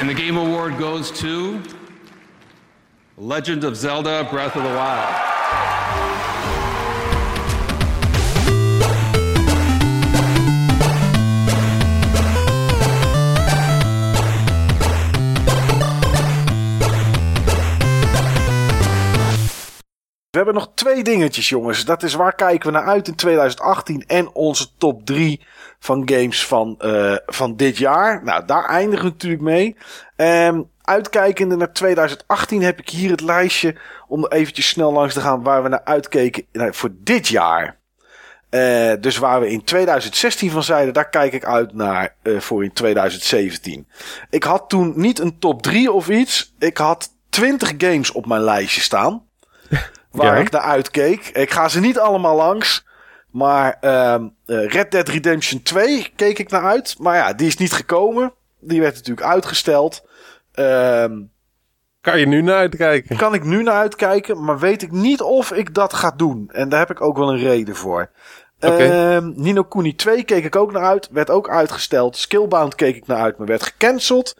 And the Game Award goes to Legend of Zelda Breath of the Wild. Nog twee dingetjes, jongens. Dat is waar kijken we naar uit in 2018 en onze top 3 van games van, eh, van dit jaar. Nou, daar eindigen we natuurlijk mee. Ehm, uitkijkende naar 2018 heb ik hier het lijstje om eventjes snel langs te gaan waar we naar uitkeken nou, voor dit jaar. Eh, dus waar we in 2016 van zeiden, daar kijk ik uit naar eh, voor in 2017. Ik had toen niet een top 3 of iets. Ik had 20 games op mijn lijstje staan. Waar Ja. ik naar uitkeek. Ik ga ze niet allemaal langs. Maar ehm, eh, Red Dead Redemption 2 keek ik naar uit. Maar ja, die is niet gekomen. Die werd natuurlijk uitgesteld. Ehm Kan je nu naar uitkijken? kan ik nu naar uitkijken, maar weet ik niet of ik dat ga doen. En daar heb ik ook wel een reden voor. Oké. Ehm, Nino Kuni 2 keek ik ook naar uit, werd ook uitgesteld. Skillbound keek ik naar uit, maar werd gecanceld.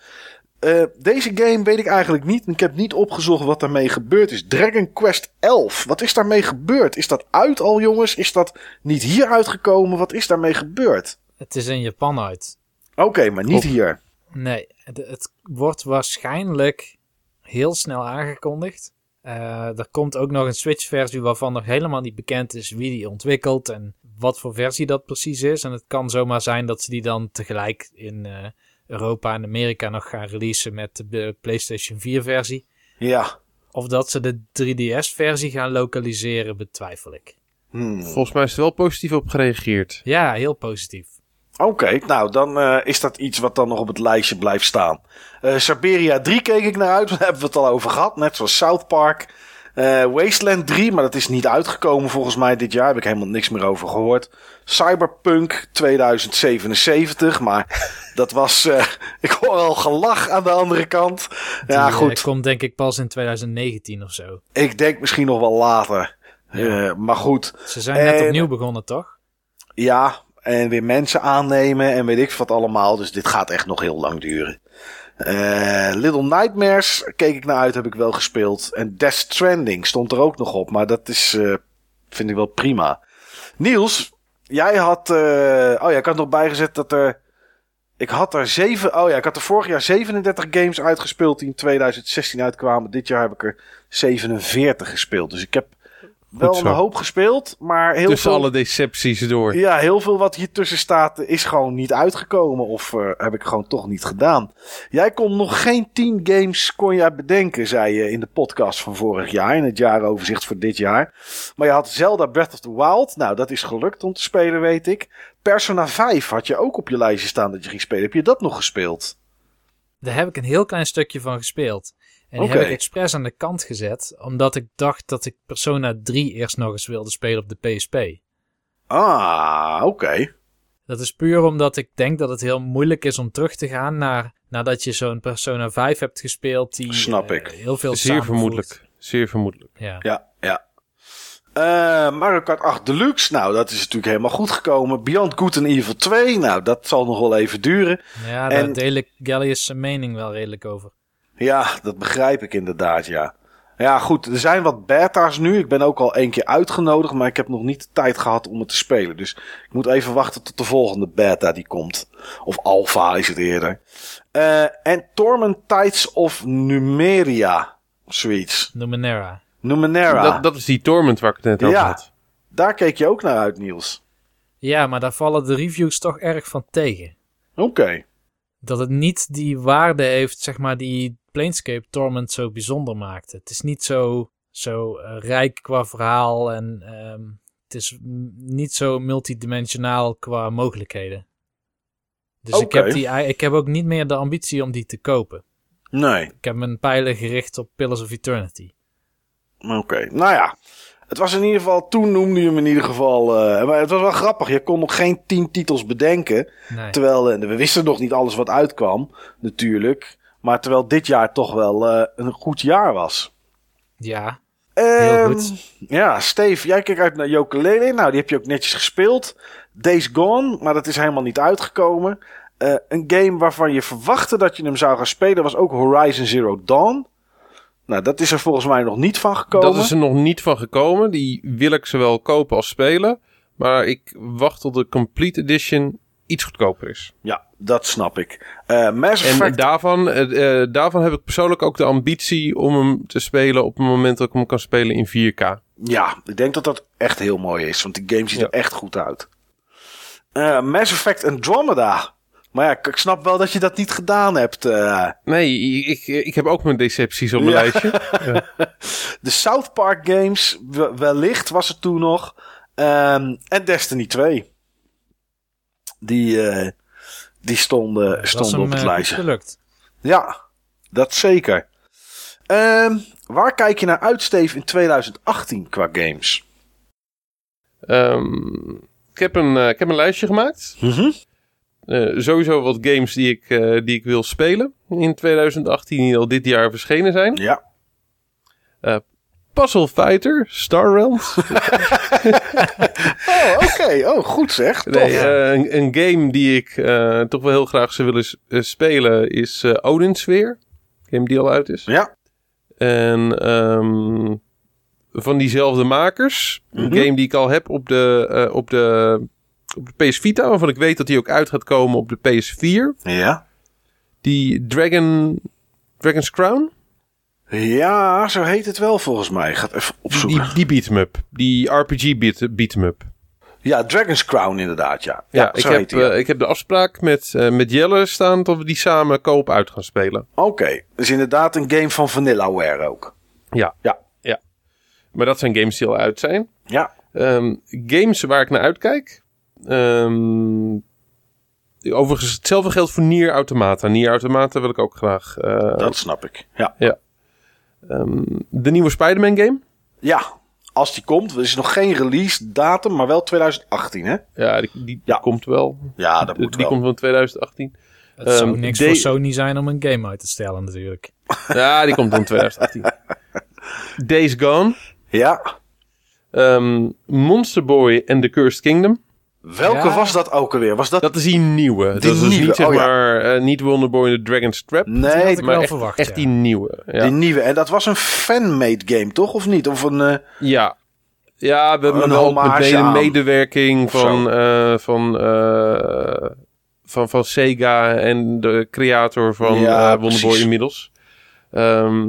Eh, deze game weet ik eigenlijk niet. Ik heb niet opgezocht wat daarmee gebeurd is. Dragon Quest 11, wat is daarmee gebeurd? Is dat uit al, jongens? Is dat niet hier uitgekomen? Wat is daarmee gebeurd? Het is in Japan uit. Oké, maar niet hier. Nee, het, het wordt waarschijnlijk heel snel aangekondigd. Eh, er komt ook nog een Switch-versie waarvan nog helemaal niet bekend is wie die ontwikkelt en wat voor versie dat precies is. En het kan zomaar zijn dat ze die dan tegelijk in eh, Europa en Amerika nog gaan releasen met de PlayStation 4-versie. Ja. Of dat ze de 3DS-versie gaan lokaliseren, betwijfel ik. Hmm. Volgens mij is er wel positief op gereageerd. Ja, heel positief. Oké, nou dan eh, is dat iets wat dan nog op het lijstje blijft staan. Eh Siberia 3 keek ik naar uit, daar hebben we het al over gehad. Net zoals South Park. Eh, Wasteland 3, maar dat is niet uitgekomen volgens mij dit jaar. Heb ik helemaal niks meer over gehoord. Cyberpunk 2077, maar dat was... eh, ik hoor al gelach aan de andere kant. Ja, Die, eh, goed. komt denk ik pas in 2019 of zo. Ik denk misschien nog wel later. Ja. Maar goed, Ze zijn net En- opnieuw begonnen, toch? Ja, en weer mensen aannemen en weet ik wat allemaal. Dus dit gaat echt nog heel lang duren. Eh, Little Nightmares keek ik naar uit, heb ik wel gespeeld. En Death Stranding stond er ook nog op. Maar dat is, eh, vind ik wel prima. Niels, jij had... eh, oh ja, ik had nog bijgezet dat er... Ik had er zeven... Oh ja, ik had er vorig jaar 37 games uitgespeeld die in 2016 uitkwamen. Dit jaar heb ik er 47 gespeeld. Dus ik heb wel zo. een hoop gespeeld, maar heel Tussen veel... alle decepties door. Ja, heel veel wat hier tussen staat is gewoon niet uitgekomen. Of eh, heb ik gewoon toch niet gedaan. Jij kon nog geen 10 games kon jij bedenken, zei je in de podcast van vorig jaar. In het jaaroverzicht voor dit jaar. Maar je had Zelda Breath of the Wild. Nou, dat is gelukt om te spelen, weet ik. Persona 5 had je ook op je lijstje staan dat je ging spelen. Heb je dat nog gespeeld? Daar heb ik een heel klein stukje van gespeeld. En die heb ik expres aan de kant gezet, omdat ik dacht dat ik Persona 3 eerst nog eens wilde spelen op de PSP. Ah, oké. Dat is puur omdat ik denk dat het heel moeilijk is om terug te gaan naar, nadat je zo'n Persona 5 hebt gespeeld die Snap eh, ik. heel veel Zeer vermoedelijk. Zeer vermoedelijk. Ja. Ja, ja. Eh, Mario Kart 8 Deluxe, nou dat is natuurlijk helemaal goed gekomen. Beyond Good and Evil 2, nou dat zal nog wel even duren. ja, En- daar deel ik Gallius zijn mening wel redelijk over. Ja, dat begrijp ik inderdaad, ja. Ja, goed, er zijn wat beta's nu. Ik ben ook al één keer uitgenodigd, maar ik heb nog niet de tijd gehad om het te spelen. Dus ik moet even wachten tot de volgende beta die komt. Of alpha is het eerder. Eh, en Torment Tides of Numeria, zoiets. Numenera. Numenera, Dat, dat is die Torment waar ik het net over Ja. had. daar keek je ook naar uit, Niels. Ja, maar daar vallen de reviews toch erg van tegen. Oké. dat het niet die waarde heeft, zeg maar, die Planescape Torment zo bijzonder maakt. Het is niet zo, zo eh, rijk qua verhaal en ehm, het is niet zo multidimensionaal qua mogelijkheden. Dus ik, heb die, ik heb ook niet meer de ambitie om die te kopen. Nee. Ik heb mijn pijlen gericht op Pillars of Eternity. Oké, nou ja. Het was in ieder geval, toen noemde je hem in ieder geval. eh, maar het was wel grappig. Je kon nog geen tien titels bedenken. Nee. Terwijl eh, we wisten nog niet alles wat uitkwam, natuurlijk. Maar terwijl dit jaar toch wel eh, een goed jaar was. Ja, Ehm, goed. Ja, Steve, jij kijkt uit naar Jokelele. Nou, die heb je ook netjes gespeeld. Days Gone, maar dat is helemaal niet uitgekomen. Eh, een game waarvan je verwachtte dat je hem zou gaan spelen was ook Horizon Zero Dawn. Nou, dat is er volgens mij nog niet van gekomen. Dat is er nog niet van gekomen. Die wil ik zowel kopen als spelen. Maar ik wacht tot de Complete Edition iets goedkoper is. Ja, dat snap ik. Eh Mass En Effect... daarvan, eh, eh, daarvan heb ik persoonlijk ook de ambitie om hem te spelen op het moment dat ik hem kan spelen in 4K. Ja, ik denk dat dat echt heel mooi is. Want die game ziet Ja. er echt goed uit. Eh, Mass Effect Andromeda. Maar ja, ik, snap wel dat je dat niet gedaan hebt. Nee, ik, ik heb ook mijn decepties op mijn Ja. lijstje. de South Park games, we- wellicht was er toen nog. Ehm, en Destiny 2. Die, die stonden, stonden hem op het eh, lijstje. gelukt. Ja, dat zeker. Ehm, waar kijk je naar uit, Steve, in 2018 qua games? Ehm, ik, heb een, eh, ik heb een lijstje gemaakt. Mhm. Eh, sowieso wat games die ik, eh, die ik wil spelen in 2018 die al dit jaar verschenen zijn. Ja. Puzzle Fighter, Star Realms. Oh, oké. Oh, goed zeg. Tof. Nee, eh, een, een game die ik eh, toch wel heel graag zou willen eh, spelen is eh Odin Sphere. Game die al uit is. Ja. En ehm, van diezelfde makers. Een Mhm. game die ik al heb op de, eh, op, de, op de PS Vita. Waarvan ik weet dat die ook uit gaat komen op de PS4. Ja. Die Dragon... Dragon's Crown? Ja, zo heet het wel volgens mij. Gaat even opzoeken. Die, die beat 'em up. Die RPG beat, beat 'em up. Ja, Dragon's Crown inderdaad, ja. Ja, ik, heb, ja. eh, ik heb de afspraak met, eh, met Jelle staan dat we die samen koop uit gaan spelen. Oké, dus inderdaad een game van Vanillaware ook. Ja. Ja. ja. Maar dat zijn games die al uit zijn. Ja, Ehm, games waar ik naar uitkijk. Ehm, overigens, hetzelfde geldt voor Nier Automata. Nier Automata wil ik ook graag. eh, dat snap ik. Ja. Ehm, de nieuwe Spider-Man game. ja, als die komt. Er is nog geen release datum, maar wel 2018, hè? Ja, die, die Ja. komt wel. Ja, dat Die- moet die wel. komt van 2018. Het zou Ehm, niks de- voor Sony zijn om een game uit te stellen natuurlijk. Ja, die komt van 2018. Days Gone. Ja. Ehm, Monster Boy and the Cursed Kingdom. Welke Ja. was dat ook alweer? Was dat... Dat is die nieuwe. dat is dus nieuwe, niet, zeg oh ja. maar, eh, niet Wonder Boy and the Dragon's Trap. Die nee, had ik maar wel echt, verwacht, echt ja. die nieuwe. Ja. die nieuwe. En dat was een fan-made game, toch? Of niet? Of een... eh, Ja. Ja, we hebben Een wel een medewerking van, eh, van, eh, van, van Sega en de creator van Ja, eh Wonderboy precies. inmiddels. Ehm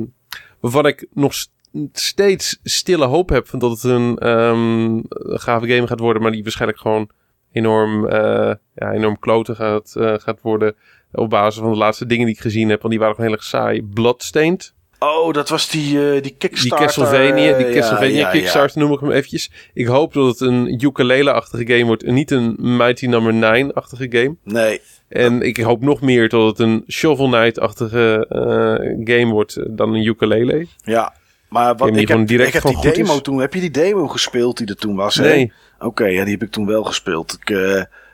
waarvan ik nog st- steeds stille hoop heb van dat het een ehm, gave game gaat worden, maar die waarschijnlijk gewoon enorm, eh, ja, enorm kloten gaat, eh, gaat worden. Op basis van de laatste dingen die ik gezien heb, want die waren gewoon heel erg saai. Bloodstained. Oh, dat was die, eh die Die Kickstarter. Castlevania, die Castlevania ja, ja, ja. Kickstarter noem ik hem eventjes. Ik hoop dat het een ukulele-achtige game wordt en niet een Mighty Number 9-achtige game. Nee, En ik hoop nog meer dat het een Shovel Knight-achtige game wordt dan een ukulele. ja. Maar wat, die ik heb, direct ik heb die demo is. toen... Heb je die demo gespeeld die er toen was? Nee, Oké, ja, die heb ik toen wel gespeeld. Ik,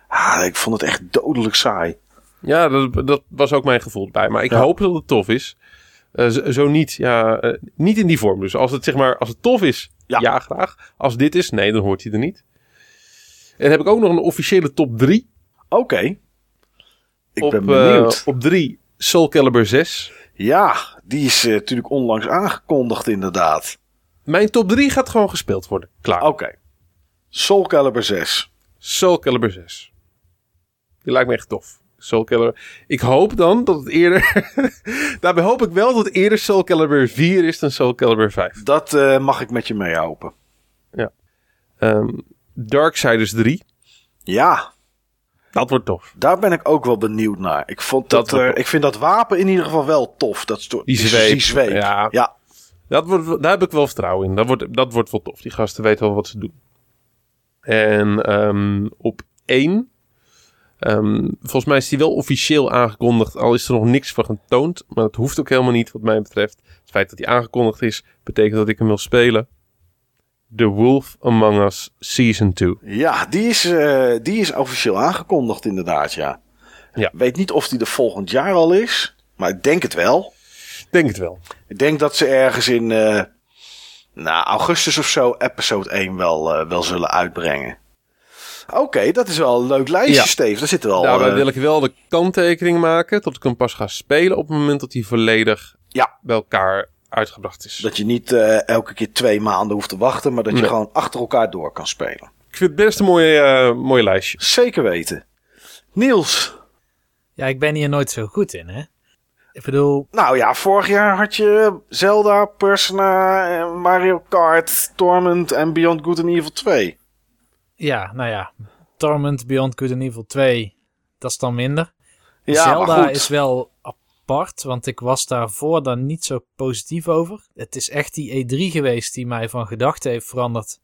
ah, ik vond het echt dodelijk saai. ja, dat, dat was ook mijn gevoel bij. Maar ik Ja. hoop dat het tof is. Eh, zo, zo niet, ja, eh, niet in die vorm. Dus als het, zeg maar, als het tof is, Ja. ja. graag. Als dit is, nee, dan hoort hij er niet. En dan heb ik ook nog een officiële top 3. Oké. Ik op, ben benieuwd. op 3 Soul Calibur 6. ja, die is natuurlijk onlangs aangekondigd inderdaad. Mijn top 3 gaat gewoon gespeeld worden. Klaar. Oké. Soul Calibur 6. Soul Calibur 6. Die lijkt me echt tof. Soul Calibur. Ik hoop dan dat het eerder... Daarbij hoop ik wel dat het eerder Soul Calibur 4 is dan Soul Calibur 5. Dat eh, mag ik met je mee hopen. Ehm Darksiders 3. Ja, Dat wordt tof. daar ben ik ook wel benieuwd naar. Ik, vond Dat dat, wordt eh, ik vind dat wapen in ieder geval wel tof. Dat Die zweep. Die zweep. Ja. ja. Dat wordt, daar heb ik wel vertrouwen in. Dat wordt, dat wordt wel tof. Die gasten weten wel wat ze doen. En ehm, op 1. ehm, volgens mij is die wel officieel aangekondigd. Al is er nog niks van getoond. Maar dat hoeft ook helemaal niet, wat mij betreft. Het feit dat hij aangekondigd is, betekent dat ik hem wil spelen. The Wolf Among Us Season 2. Ja, die is, eh, die is officieel aangekondigd inderdaad, ja. Ja. Ik weet niet of die er volgend jaar al is. Maar ik denk het wel. Denk het wel. Ik denk dat ze ergens in eh, nou, augustus of zo episode 1 wel, eh, wel zullen uitbrengen. Oké, dat is wel een leuk lijstje, Ja. Steve. Daar zitten wel... Daarbij eh, wil ik wel de kanttekening maken tot ik hem pas ga spelen op het moment dat hij volledig Ja. bij elkaar uitgebracht is. Dat je niet eh, elke keer twee maanden hoeft te wachten, maar dat je Nee. gewoon achter elkaar door kan spelen. Ik vind het best een mooie, eh, mooie lijstje. Zeker weten. Niels. Ja, ik ben hier nooit zo goed in, hè. Ik bedoel, Nou ja, vorig jaar had je Zelda, Persona, eh, Mario Kart, Torment en Beyond Good and Evil 2. ja, nou ja. Torment, Beyond Good and Evil 2, dat is dan minder. Ja, Zelda is wel apart, want ik was daarvoor dan niet zo positief over. Het is echt die E3 geweest die mij van gedachten heeft veranderd.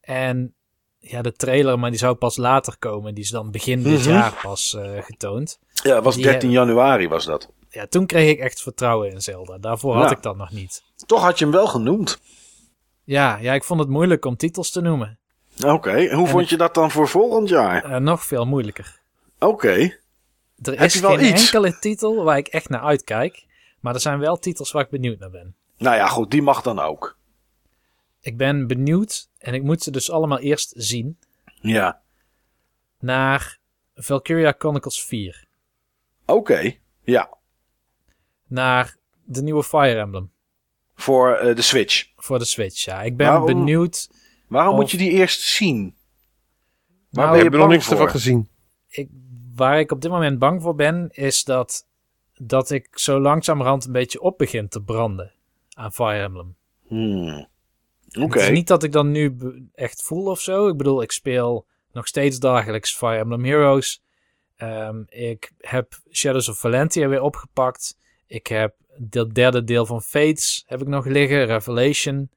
En ja, de trailer, maar die zou pas later komen. Die is dan begin dit Mhm. jaar pas eh, getoond. Ja, was die 13 januari was dat. Ja, toen kreeg ik echt vertrouwen in Zelda. Daarvoor had Ja. ik dat nog niet. Toch had je hem wel genoemd. Ja, ja, ik vond het moeilijk om titels te noemen. Oké, en hoe En vond ik- je dat dan voor volgend jaar? Eh, nog veel moeilijker. Oké, Er Heb is je wel geen iets? enkele titel waar ik echt naar uitkijk. Maar er zijn wel titels waar ik benieuwd naar ben. nou ja, goed, die mag dan ook. Ik ben benieuwd, en ik moet ze dus allemaal eerst zien, Ja, naar Valkyria Chronicles 4. oké. Ja, Naar de nieuwe Fire Emblem voor eh, de Switch. voor de Switch. Ja, ik ben Waarom? benieuwd. Waarom Of- moet je die eerst zien? Waar Nou, ben Ik je heb er nog niks voor? ervan gezien. Ik, waar ik op dit moment bang voor ben, is dat, dat ik zo langzamerhand een beetje op begin te branden aan Fire Emblem. Hmm. Oké. Het is niet dat ik dan nu echt voel of zo. Ik bedoel, ik speel nog steeds dagelijks Fire Emblem Heroes. Ehm, ik heb Shadows of Valentia weer opgepakt. Ik heb het derde deel van Fates heb ik nog liggen, Revelation.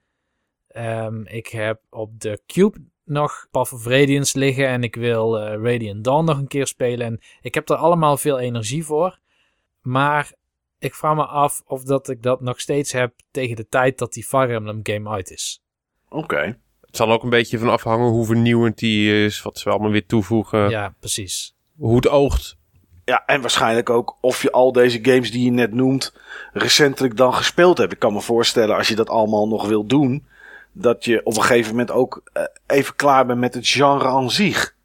Ehm, ik heb op de Cube nog Path of Radiance liggen en ik wil eh, Radiant Dawn nog een keer spelen. En ik heb er allemaal veel energie voor. Maar ik vraag me af of dat ik dat nog steeds heb tegen de tijd dat die Fire Emblem game uit is. Oké. Het zal ook een beetje van afhangen hoe vernieuwend die is. Wat ze allemaal weer toevoegen. Ja, precies. Hoe het oogt. Ja, en waarschijnlijk ook of je al deze games die je net noemt recentelijk dan gespeeld hebt. Ik kan me voorstellen als je dat allemaal nog wil doen, dat je op een gegeven moment ook eh, even klaar bent met het genre aan zich.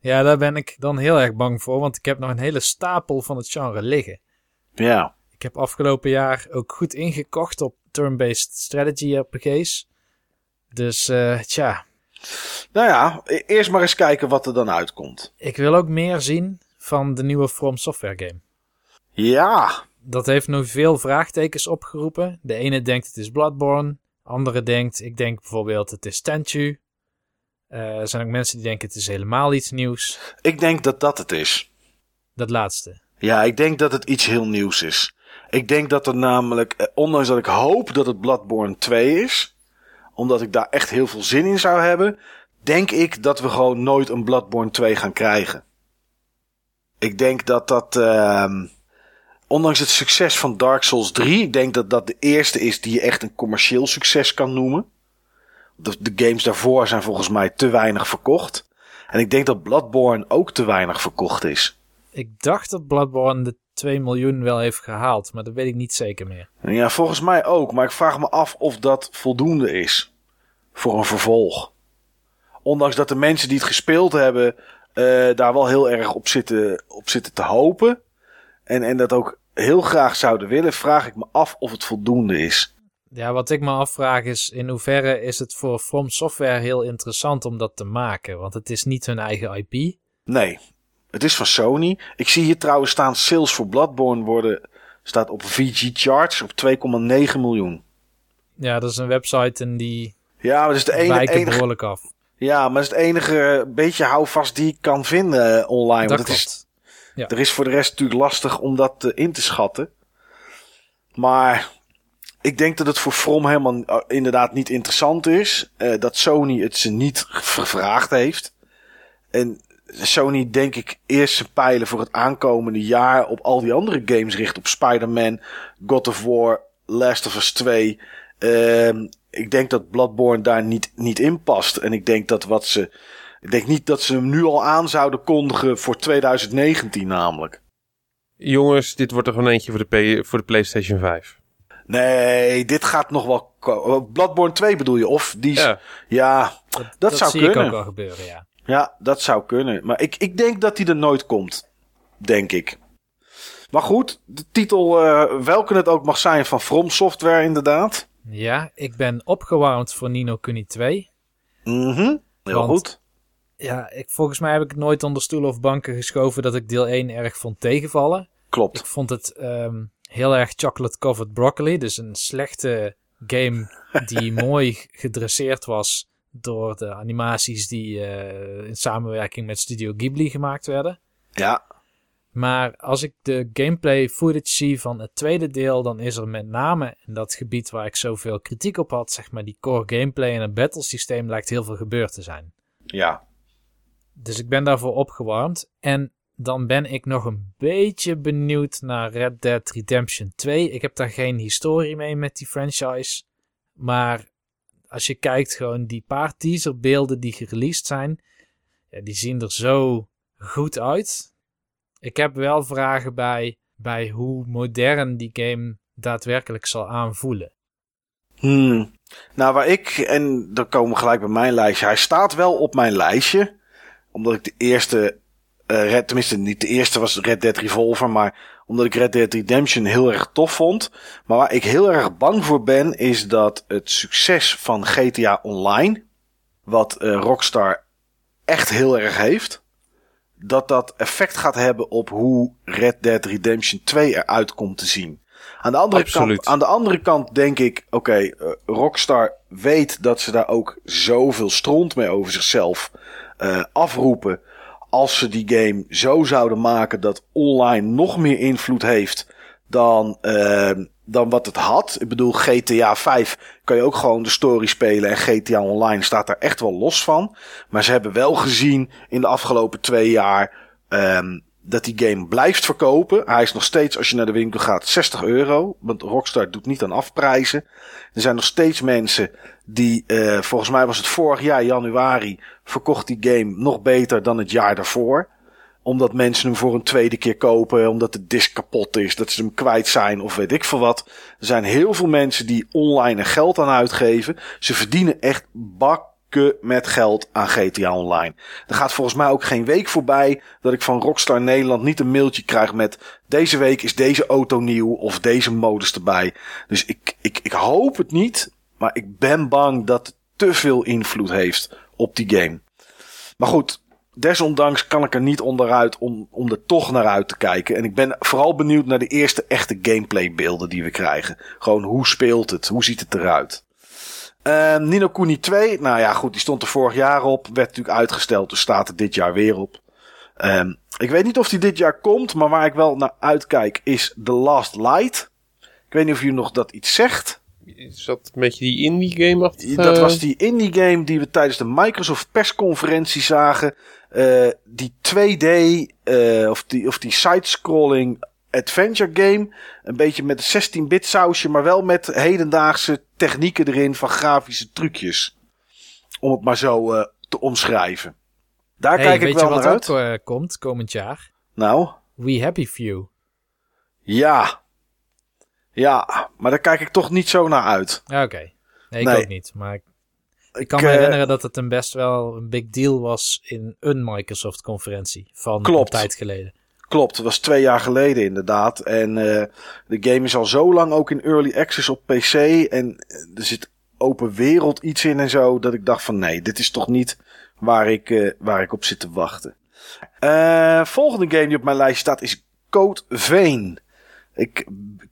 Ja, daar ben ik dan heel erg bang voor, want ik heb nog een hele stapel van het genre liggen. Ja. Ik heb afgelopen jaar ook goed ingekocht op turn-based strategy RPG's. Dus eh, tja, Nou ja, e- eerst maar eens kijken wat er dan uitkomt. ik wil ook meer zien van de nieuwe From Software game. Ja, Dat heeft nu veel vraagtekens opgeroepen. De ene denkt het is Bloodborne, de andere denkt, ik denk bijvoorbeeld het is Tenchu. Eh, er zijn ook mensen die denken het is helemaal iets nieuws. ik denk dat dat het is. Dat laatste. Ja, ik denk dat het iets heel nieuws is. Ik denk dat er namelijk, eh, ondanks dat ik hoop dat het Bloodborne 2 is, omdat ik daar echt heel veel zin in zou hebben, denk ik dat we gewoon nooit een Bloodborne 2 gaan krijgen. Ik denk dat dat, ehm, ondanks het succes van Dark Souls 3, ik denk dat dat de eerste is die je echt een commercieel succes kan noemen. De, de games daarvoor zijn volgens mij te weinig verkocht. En ik denk dat Bloodborne ook te weinig verkocht is. Ik dacht dat Bloodborne de 2 miljoen wel heeft gehaald, maar dat weet ik niet zeker meer. Ja, volgens mij ook. Maar ik vraag me af of dat voldoende is voor een vervolg. Ondanks dat de mensen die het gespeeld hebben daar wel heel erg op zitten, op zitten te hopen. En, en dat ook heel graag zouden willen, vraag ik me af of het voldoende is. Ja, wat ik me afvraag is in hoeverre is het voor From Software heel interessant om dat te maken? Want het is niet hun eigen IP. Nee, het is van Sony. Ik zie hier trouwens staan sales voor Bloodborne worden, staat op VG Charts op 2,9 miljoen. Ja, dat is een website en die Ja, maar dat is de ene, enige, behoorlijk af. Ja, maar dat is het enige beetje houvast die ik kan vinden eh, online. dat want het is, klopt. Er is voor de rest natuurlijk lastig om dat eh, in te schatten. Maar ik denk dat het voor From helemaal eh, inderdaad niet interessant is. Dat Sony het ze niet gevraagd heeft. En Sony denk ik eerst zijn pijlen voor het aankomende jaar op al die andere games richt. Op Spider-Man, God of War, Last of Us 2. Ehm, ik denk dat Bloodborne daar niet, niet in past. En ik denk dat wat ze... Ik denk niet dat ze hem nu al aan zouden kondigen voor 2019 namelijk. Jongens, dit wordt er gewoon eentje voor de, P- voor de PlayStation 5. Nee, dit gaat nog wel... ko- Bloodborne 2 bedoel je? Of die... Ja, Ja. dat, zou zie kunnen. ik ook wel gebeuren, ja. Ja, dat zou kunnen. Maar ik, ik denk dat hij er nooit komt. Denk ik. Maar goed, de titel, uh, welke het ook mag zijn, van From Software inderdaad. Ja, ik ben opgewarmd voor Nino Kuni 2. Mhm, heel Want- goed. Ja, ik, volgens mij heb ik nooit onder stoelen of banken geschoven dat ik deel 1 erg vond tegenvallen. Klopt. Ik vond het ehm, heel erg chocolate covered broccoli. Dus een slechte game die mooi gedresseerd was door de animaties die eh, in samenwerking met Studio Ghibli gemaakt werden. Ja, Maar als ik de gameplay footage zie van het tweede deel, dan is er met name in dat gebied waar ik zoveel kritiek op had, zeg maar die core gameplay en het battle systeem, lijkt heel veel gebeurd te zijn. ja. Dus ik ben daarvoor opgewarmd. En dan ben ik nog een beetje benieuwd naar Red Dead Redemption 2. Ik heb daar geen historie mee met die franchise. Maar als je kijkt, gewoon die paar teaserbeelden die gereleased zijn, ja, die zien er zo goed uit. Ik heb wel vragen bij, bij hoe modern die game daadwerkelijk zal aanvoelen. Hmm. Nou, waar ik, en dan komen we gelijk bij mijn lijstje. Hij staat wel op mijn lijstje. Omdat ik de eerste, eh Red, tenminste niet de eerste was Red Dead Revolver, maar omdat ik Red Dead Redemption heel erg tof vond. Maar waar ik heel erg bang voor ben, is dat het succes van GTA Online, wat eh, Rockstar echt heel erg heeft, dat dat effect gaat hebben op hoe Red Dead Redemption 2 eruit komt te zien. Aan de andere, Absoluut. kant, aan de andere kant denk ik, oké, eh, Rockstar weet dat ze daar ook zoveel stront mee over zichzelf eh, afroepen. Als ze die game zo zouden maken dat online nog meer invloed heeft dan, eh, dan wat het had. Ik bedoel, GTA 5 kan je ook gewoon de story spelen en GTA Online staat daar echt wel los van. Maar ze hebben wel gezien in de afgelopen twee jaar ehm, dat die game blijft verkopen. Hij is nog steeds, als je naar de winkel gaat, 60 euro. Want Rockstar doet niet aan afprijzen. Er zijn nog steeds mensen die, eh, volgens mij was het vorig jaar, januari, verkocht die game nog beter dan het jaar daarvoor. Omdat mensen hem voor een tweede keer kopen, omdat de disc kapot is, dat ze hem kwijt zijn of weet ik veel wat. Er zijn heel veel mensen die online er geld aan uitgeven. Ze verdienen echt bakken met geld aan GTA Online. Er gaat volgens mij ook geen week voorbij dat ik van Rockstar Nederland niet een mailtje krijg met deze week is deze auto nieuw of deze modus erbij. Dus ik, ik, ik hoop het niet, maar ik ben bang dat het te veel invloed heeft op die game. Maar goed, desondanks kan ik er niet onderuit om, om er toch naar uit te kijken. En ik ben vooral benieuwd naar de eerste echte gameplay beelden die we krijgen. Gewoon hoe speelt het? Hoe ziet het eruit? Ehm Nino Kuni 2, nou ja goed, die stond er vorig jaar op. Werd natuurlijk uitgesteld, dus staat er dit jaar weer op. Ehm ik weet niet of die dit jaar komt, maar waar ik wel naar uitkijk is The Last Light. Ik weet niet of jullie nog dat iets zegt. Is dat een beetje die indie game achter? Dat was die indie game die we tijdens de Microsoft persconferentie zagen. Eh, die 2D eh, of die, of die side-scrolling adventure game. Een beetje met een 16-bit sausje, maar wel met hedendaagse technieken erin van grafische trucjes. Om het maar zo eh, te omschrijven. Daar Hey, kijk weet ik wel je wat naar ook uit. eh, komt komend jaar? Nou, We Happy Few. ja. Ja, maar daar kijk ik toch niet zo naar uit. Ja, Oké. Nee, ik Nee. ook niet. Maar ik, ik kan me eh, herinneren dat het een best wel een big deal was in een Microsoft-conferentie van Klopt. een tijd geleden. Klopt, dat was twee jaar geleden inderdaad. En eh, de game is al zo lang ook in early access op PC. En er zit open wereld iets in en zo. Dat ik dacht van nee, dit is toch niet waar ik, eh, waar ik op zit te wachten. Volgende game die op mijn lijst staat is Code Vein. Ik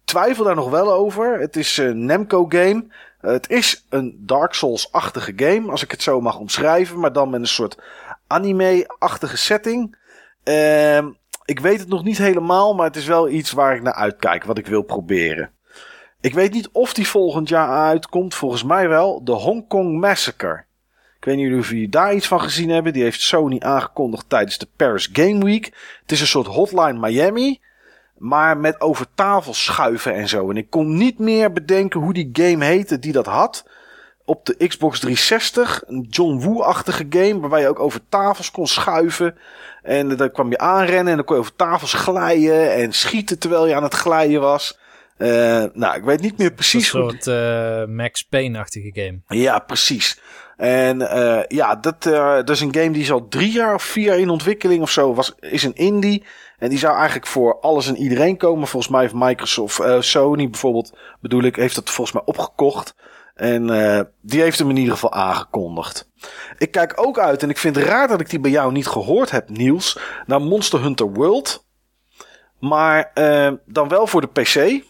twijfel daar nog wel over. Het is een Namco game. Eh, het is een Dark Souls-achtige game, als ik het zo mag omschrijven. Maar dan met een soort anime-achtige setting. Ehm ik weet het nog niet helemaal, maar het is wel iets waar ik naar uitkijk, wat ik wil proberen. Ik weet niet of die volgend jaar uitkomt, volgens mij wel, de Hong Kong Massacre. Ik weet niet of jullie daar iets van gezien hebben. Die heeft Sony aangekondigd tijdens de Paris Game Week. Het is een soort Hotline Miami, maar met over tafel schuiven en zo. En ik kon niet meer bedenken hoe die game heette die dat had. Op de Xbox 360, een John Woo-achtige game, waarbij je ook over tafels kon schuiven. En dan kwam je aanrennen en dan kon je over tafels glijden en schieten terwijl je aan het glijden was. Eh, nou, ik weet niet meer Een precies hoe... soort eh, Max Payne-achtige game. Ja, precies. En eh, ja, dat, dat is een game die is al drie jaar of vier jaar in ontwikkeling of zo. Was, is een indie. En die zou eigenlijk voor alles en iedereen komen. Volgens mij heeft Microsoft, eh, Sony bijvoorbeeld, bedoel ik, heeft dat volgens mij opgekocht. En eh, die heeft hem in ieder geval aangekondigd. Ik kijk ook uit, en ik vind het raar dat ik die bij jou niet gehoord heb, Niels, naar Monster Hunter World. Maar eh, dan wel voor de PC.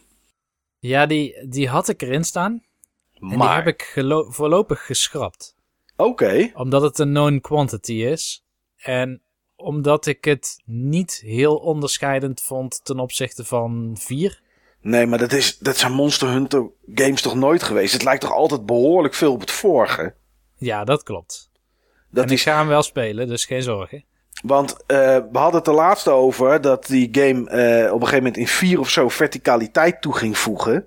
Ja, die, die had ik erin staan. En die Maar, heb ik voorlopig geschrapt. oké. Omdat het een known quantity is. En omdat ik het niet heel onderscheidend vond ten opzichte van 4. Nee, maar dat, is, dat zijn Monster Hunter games toch nooit geweest? Het lijkt toch altijd behoorlijk veel op het vorige? Ja, dat klopt. Dat en ik is, ga hem wel spelen, dus geen zorgen. want eh, we hadden het er laatst over dat die game eh, op een gegeven moment in 4 of zo verticaliteit toe ging voegen.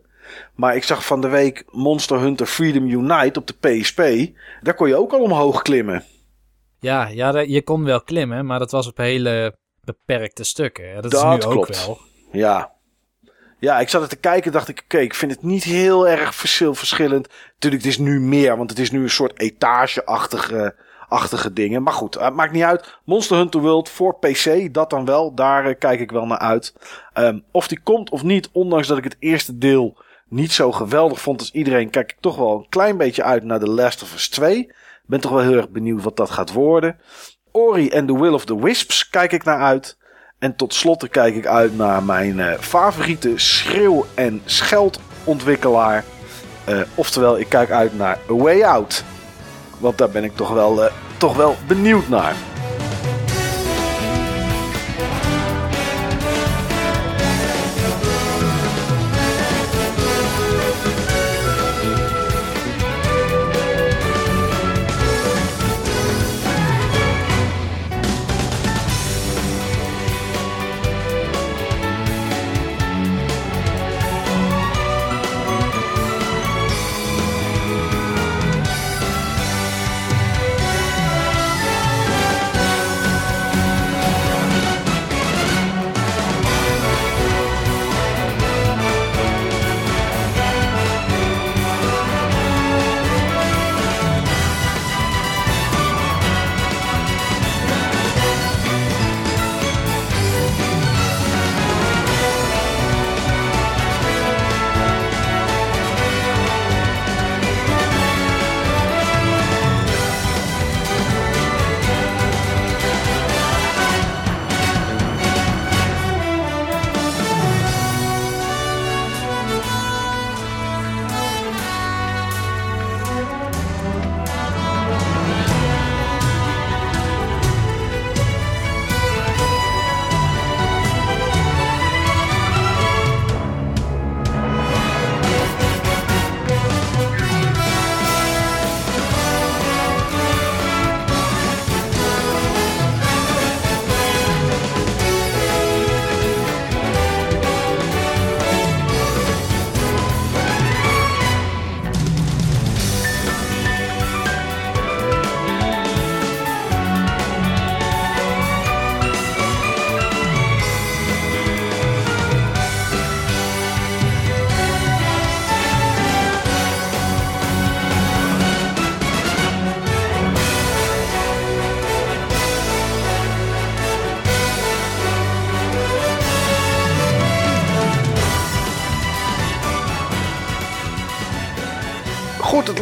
Maar ik zag van de week Monster Hunter Freedom Unite op de PSP. Daar kon je ook al omhoog klimmen. Ja, ja je kon wel klimmen, maar dat was op hele beperkte stukken. Dat, is nu ook klopt. wel. Ja. Ja, ik zat er te kijken dacht ik, oké, ik vind het niet heel erg verschil, verschillend. Natuurlijk, het is nu meer, want het is nu een soort etage-achtige achtige dingen. Maar goed, het maakt niet uit. Monster Hunter World voor PC, dat dan wel. Daar eh, kijk ik wel naar uit. Ehm, of die komt of niet, ondanks dat ik het eerste deel niet zo geweldig vond als iedereen, kijk ik toch wel een klein beetje uit naar The Last of Us 2. Ben toch wel heel erg benieuwd wat dat gaat worden. Ori and the Will of the Wisps kijk ik naar uit. En tot slot kijk ik uit naar mijn eh, favoriete schreeuw- en scheldontwikkelaar. Eh, oftewel, ik kijk uit naar A Way Out. Want daar ben ik toch wel, eh, toch wel benieuwd naar.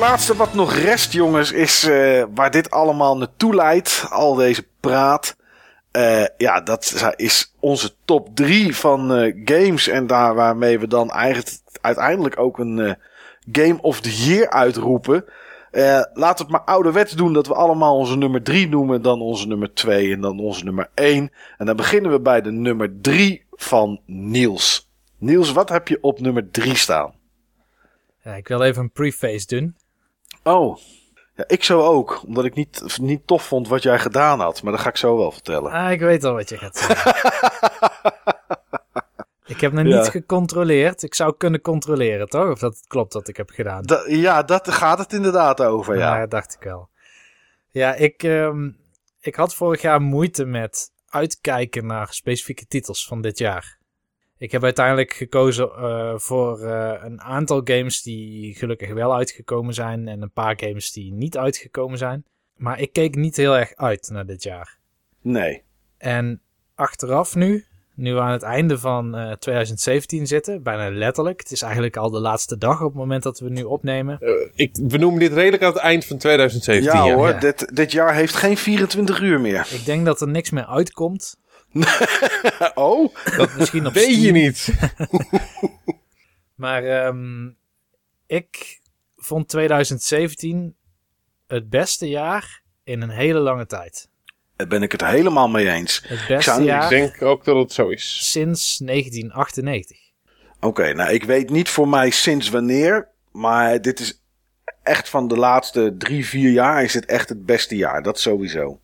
Laatste wat nog rest, jongens, is eh, waar dit allemaal naartoe leidt. Al deze praat. Eh, ja, dat is onze top 3 van eh, games. En daar waarmee we dan eigenlijk uiteindelijk ook een Game of the Year uitroepen. We het maar ouderwets doen dat we allemaal onze nummer 3 noemen. Dan onze nummer 2 en dan onze nummer 1. En dan beginnen we bij de nummer 3 van Niels. Niels, wat heb je op nummer 3 staan? Ik wil even een preface doen. Oh, ja, ik zo ook. Omdat ik niet, niet tof vond wat jij gedaan had. Maar dat ga ik zo wel vertellen. Ah, ik weet al wat je gaat zeggen. ik heb nog niet gecontroleerd. Ik zou kunnen controleren, toch? Of dat het klopt wat ik heb gedaan. Da- ja, dat gaat het inderdaad over, ja. Dacht ik wel. Ja, ik, ehm, ik had vorig jaar moeite met uitkijken naar specifieke titels van dit jaar. Ik heb uiteindelijk gekozen eh, voor eh, een aantal games die gelukkig wel uitgekomen zijn. En een paar games die niet uitgekomen zijn. Maar ik keek niet heel erg uit naar dit jaar. Nee. En achteraf nu, nu we aan het einde van eh, 2017 zitten, bijna letterlijk. Het is eigenlijk al de laatste dag op het moment dat we nu opnemen. Eh, ik, we noemen dit redelijk aan het eind van 2017. Ja, ja. hoor, Ja. Dit, dit jaar heeft geen 24 uur meer. Ik denk dat er niks meer uitkomt. oh? Misschien op Weet je niet. Maar ehm, ik vond 2017 het beste jaar in een hele lange tijd. Daar ben ik het helemaal mee eens. Het beste zou- ik jaar Ik denk ook dat het zo is. sinds 1998. Oké, nou ik weet niet voor mij sinds wanneer, maar dit is echt van de laatste drie, vier jaar is het echt het beste jaar. Dat sowieso.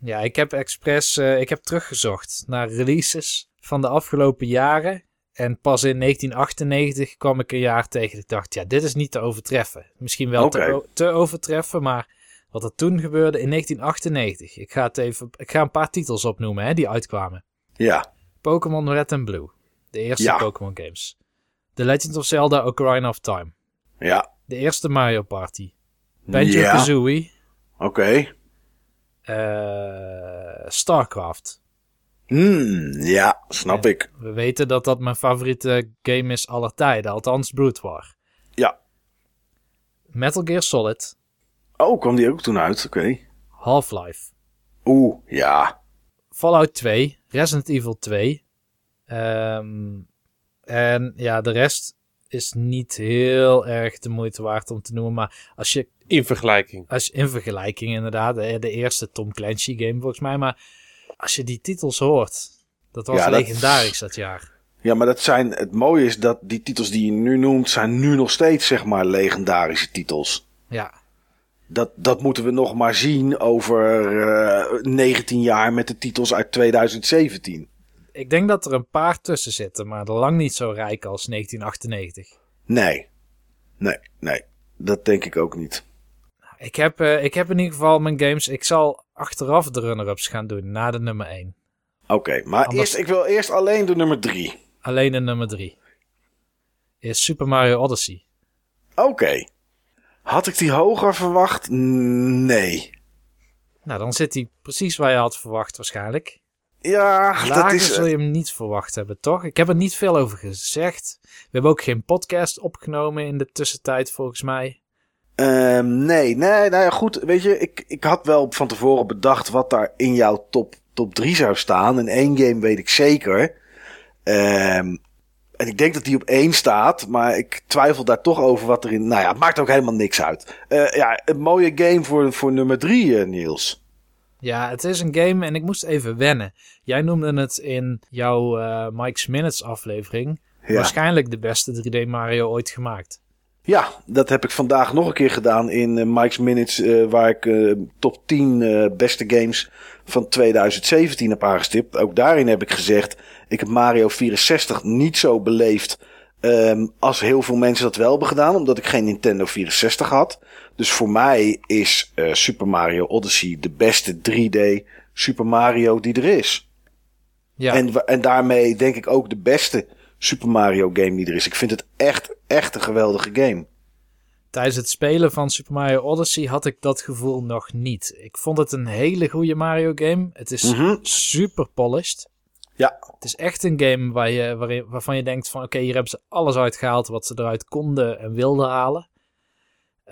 Ja, ik heb expres eh, ik heb teruggezocht naar releases van de afgelopen jaren. En pas in 1998 kwam ik een jaar tegen. Ik dacht, ja, dit is niet te overtreffen. Misschien wel te, te overtreffen, maar wat er toen gebeurde in 1998. Ik ga, het even, ik ga een paar titels opnoemen hè, die uitkwamen. Ja, Pokémon Red and Blue. De eerste Ja. Pokémon games. The Legend of Zelda Ocarina of Time. ja, De eerste Mario Party. Banjo ja. Kazooie. Oké. Starcraft. Hmm, ja, snap ik. We weten dat dat mijn favoriete game is aller tijden. Althans, Brood War. Ja. Metal Gear Solid. Oh, kwam die ook toen uit? Oké. Half-Life. Oeh, ja. Fallout 2. Resident Evil 2. Ehm, en ja, de rest is niet heel erg de moeite waard om te noemen. Maar als je In vergelijking. als in vergelijking inderdaad, de, de eerste Tom Clancy game volgens mij. Maar als je die titels hoort, dat was Ja, legendarisch dat jaar. Ja, maar dat zijn, het mooie is dat die titels die je nu noemt, zijn nu nog steeds, zeg maar, legendarische titels. Ja, Dat, dat moeten we nog maar zien over eh 19 jaar met de titels uit 2017. ik denk dat er een paar tussen zitten, maar lang niet zo rijk als 1998. Nee. Nee, nee. Dat denk ik ook niet. Ik heb, eh, ik heb in ieder geval mijn games. Ik zal achteraf de runner-ups gaan doen na de nummer 1. Oké, maar Anders- eerst, ik wil eerst alleen de nummer 3. Alleen de nummer 3 is Super Mario Odyssey. Oké. Had ik die hoger verwacht? Nee. Nou, dan zit hij precies waar je had verwacht waarschijnlijk. Ja, dat Lager is. zul je hem niet verwacht hebben, toch? Ik heb er niet veel over gezegd. We hebben ook geen podcast opgenomen in de tussentijd, volgens mij. Ehm, nee, nee, nou ja, goed. Weet je, ik, ik had wel van tevoren bedacht wat daar in jouw top, top 3 zou staan. En één game weet ik zeker. Ehm, en ik denk dat die op één staat, maar ik twijfel daar toch over wat erin. Nou ja, het maakt ook helemaal niks uit. Eh, ja, een mooie game voor, voor nummer 3, Niels. Ja, het is een game en ik moest even wennen. Jij noemde het in jouw eh, Mike's Minutes aflevering. Ja. Waarschijnlijk de beste 3D Mario ooit gemaakt. Ja, dat heb ik vandaag nog een keer gedaan in eh, Mike's Minutes, eh, waar ik eh, top 10 eh, beste games van 2017 heb aangestipt. Ook daarin heb ik gezegd, ik heb Mario 64 niet zo beleefd ehm, als heel veel mensen dat wel hebben gedaan, omdat ik geen Nintendo 64 had. Dus voor mij is Super Mario Odyssey de beste 3D Super Mario die er is. Ja, En, en daarmee denk ik ook de beste Super Mario game die er is. Ik vind het echt, echt een geweldige game. tijdens het spelen van Super Mario Odyssey had ik dat gevoel nog niet. Ik vond het een hele goede Mario game. Het is Mhm. super polished. Ja, Het is echt een game waar je, waarvan je denkt van oké, hier hebben ze alles uitgehaald wat ze eruit konden en wilden halen.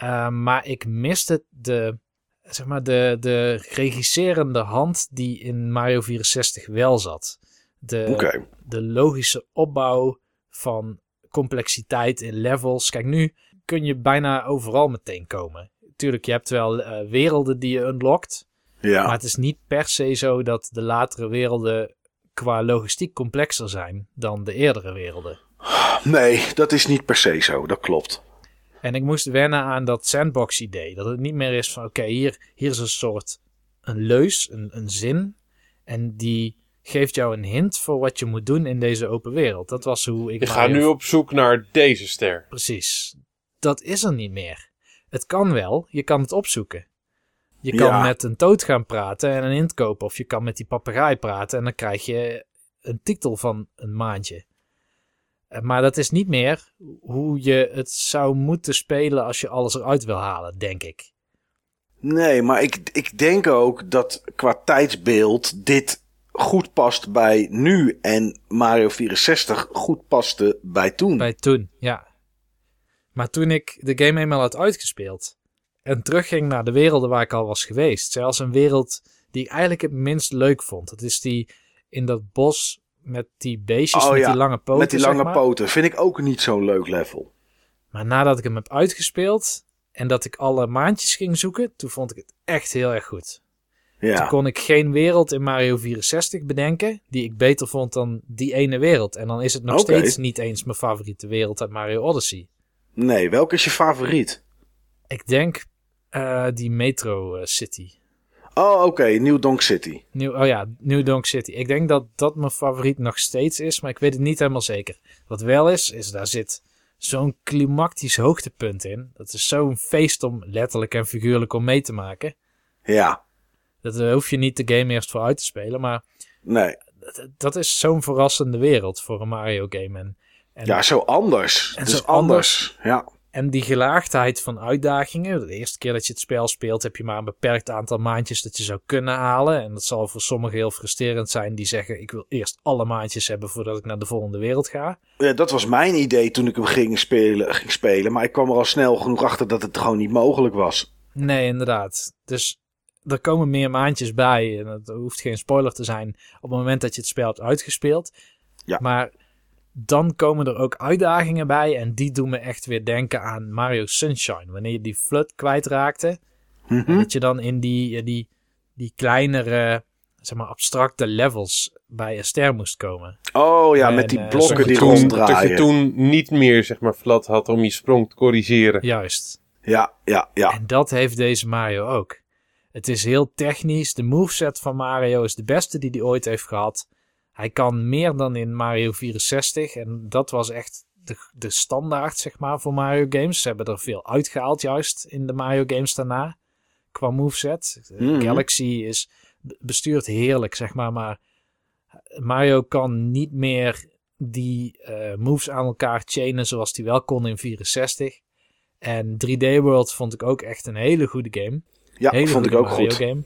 Uh, maar ik miste de, zeg maar de, de regisserende hand die in Mario 64 wel zat. De, de logische opbouw van complexiteit in levels. Kijk, nu kun je bijna overal meteen komen. Tuurlijk, je hebt wel uh, werelden die je unlockt. Ja. Maar het is niet per se zo dat de latere werelden qua logistiek complexer zijn dan de eerdere werelden. Nee, dat is niet per se zo. Dat klopt. En ik moest wennen aan dat sandbox idee. Dat het niet meer is van oké, okay, hier, hier is een soort een leus, een, een zin. En die geeft jou een hint voor wat je moet doen in deze open wereld. Dat was hoe ik... Ik ga nu op zoek naar deze ster. Precies. Dat is er niet meer. Het kan wel, je kan het opzoeken. Je kan Ja. met een toad gaan praten en een hint kopen. Of je kan met die papegaai praten en dan krijg je een titel van een maandje. Eh, Maar dat is niet meer hoe je het zou moeten spelen als je alles eruit wil halen, denk ik. Nee, maar ik, ik denk ook dat qua tijdsbeeld dit goed past bij nu en Mario 64 goed paste bij toen. Bij toen, ja. Maar toen ik de game eenmaal had uitgespeeld en terugging naar de werelden waar ik al was geweest, zelfs een wereld die ik eigenlijk het minst leuk vond. Dat is die in dat bos met die beestjes Oh met ja, die lange poten. Met die lange poten. Vind ik ook niet zo'n leuk level. Maar nadat ik hem heb uitgespeeld en dat ik alle maandjes ging zoeken, toen vond ik het echt heel erg goed. Toen Ja. kon ik geen wereld in Mario 64 bedenken die ik beter vond dan die ene wereld. En dan is het nog steeds niet eens mijn favoriete wereld uit Mario Odyssey. Nee, welke is je favoriet? Ik denk eh, die Metro eh, City. Oh, oké. New Donk City. Nieuw, oh ja, New Donk City. Ik denk dat dat mijn favoriet nog steeds is, maar ik weet het niet helemaal zeker. Wat wel is, is daar zit zo'n klimactisch hoogtepunt in. Dat is zo'n feest om letterlijk en figuurlijk om mee te maken. Ja. Dat eh, hoef je niet de game eerst voor uit te spelen, maar Nee. dat, is zo'n verrassende wereld voor een Mario game. En, en, Ja, zo anders. En zo anders. Ja. en die gelaagdheid van uitdagingen. De eerste keer dat je het spel speelt heb je maar een beperkt aantal maandjes dat je zou kunnen halen. En dat zal voor sommigen heel frustrerend zijn die zeggen ik wil eerst alle maandjes hebben voordat ik naar de volgende wereld ga. Ja, dat was mijn idee toen ik hem ging spelen, ging spelen. Maar ik kwam er al snel genoeg achter dat het gewoon niet mogelijk was. Nee, inderdaad. Dus er komen meer maandjes bij. En het hoeft geen spoiler te zijn op het moment dat je het spel hebt uitgespeeld. Ja. Maar dan komen er ook uitdagingen bij. En die doen me echt weer denken aan Mario Sunshine. Wanneer je die flood kwijtraakte. En dat je dan in die, eh, die, die kleinere, zeg maar, abstracte levels bij een ster moest komen. Oh ja, En, met die eh, blokken Dat die toen- Dat je ronddraaien. toen niet meer, zeg maar, flat had om je sprong te corrigeren. Juist. Ja, ja, ja. En dat heeft deze Mario ook. Het is heel technisch. De moveset van Mario is de beste die hij ooit heeft gehad. Hij kan meer dan in Mario 64. En dat was echt de, de standaard, zeg maar, voor Mario games. Ze hebben er veel uitgehaald, juist in de Mario games daarna. Qua moveset. Mhm. Galaxy is be- bestuurd heerlijk, zeg maar. Maar Mario kan niet meer die eh, moves aan elkaar chainen zoals hij wel kon in 64. En 3D World vond ik ook echt een hele goede game. Ja, hele vond ik ook goed. game.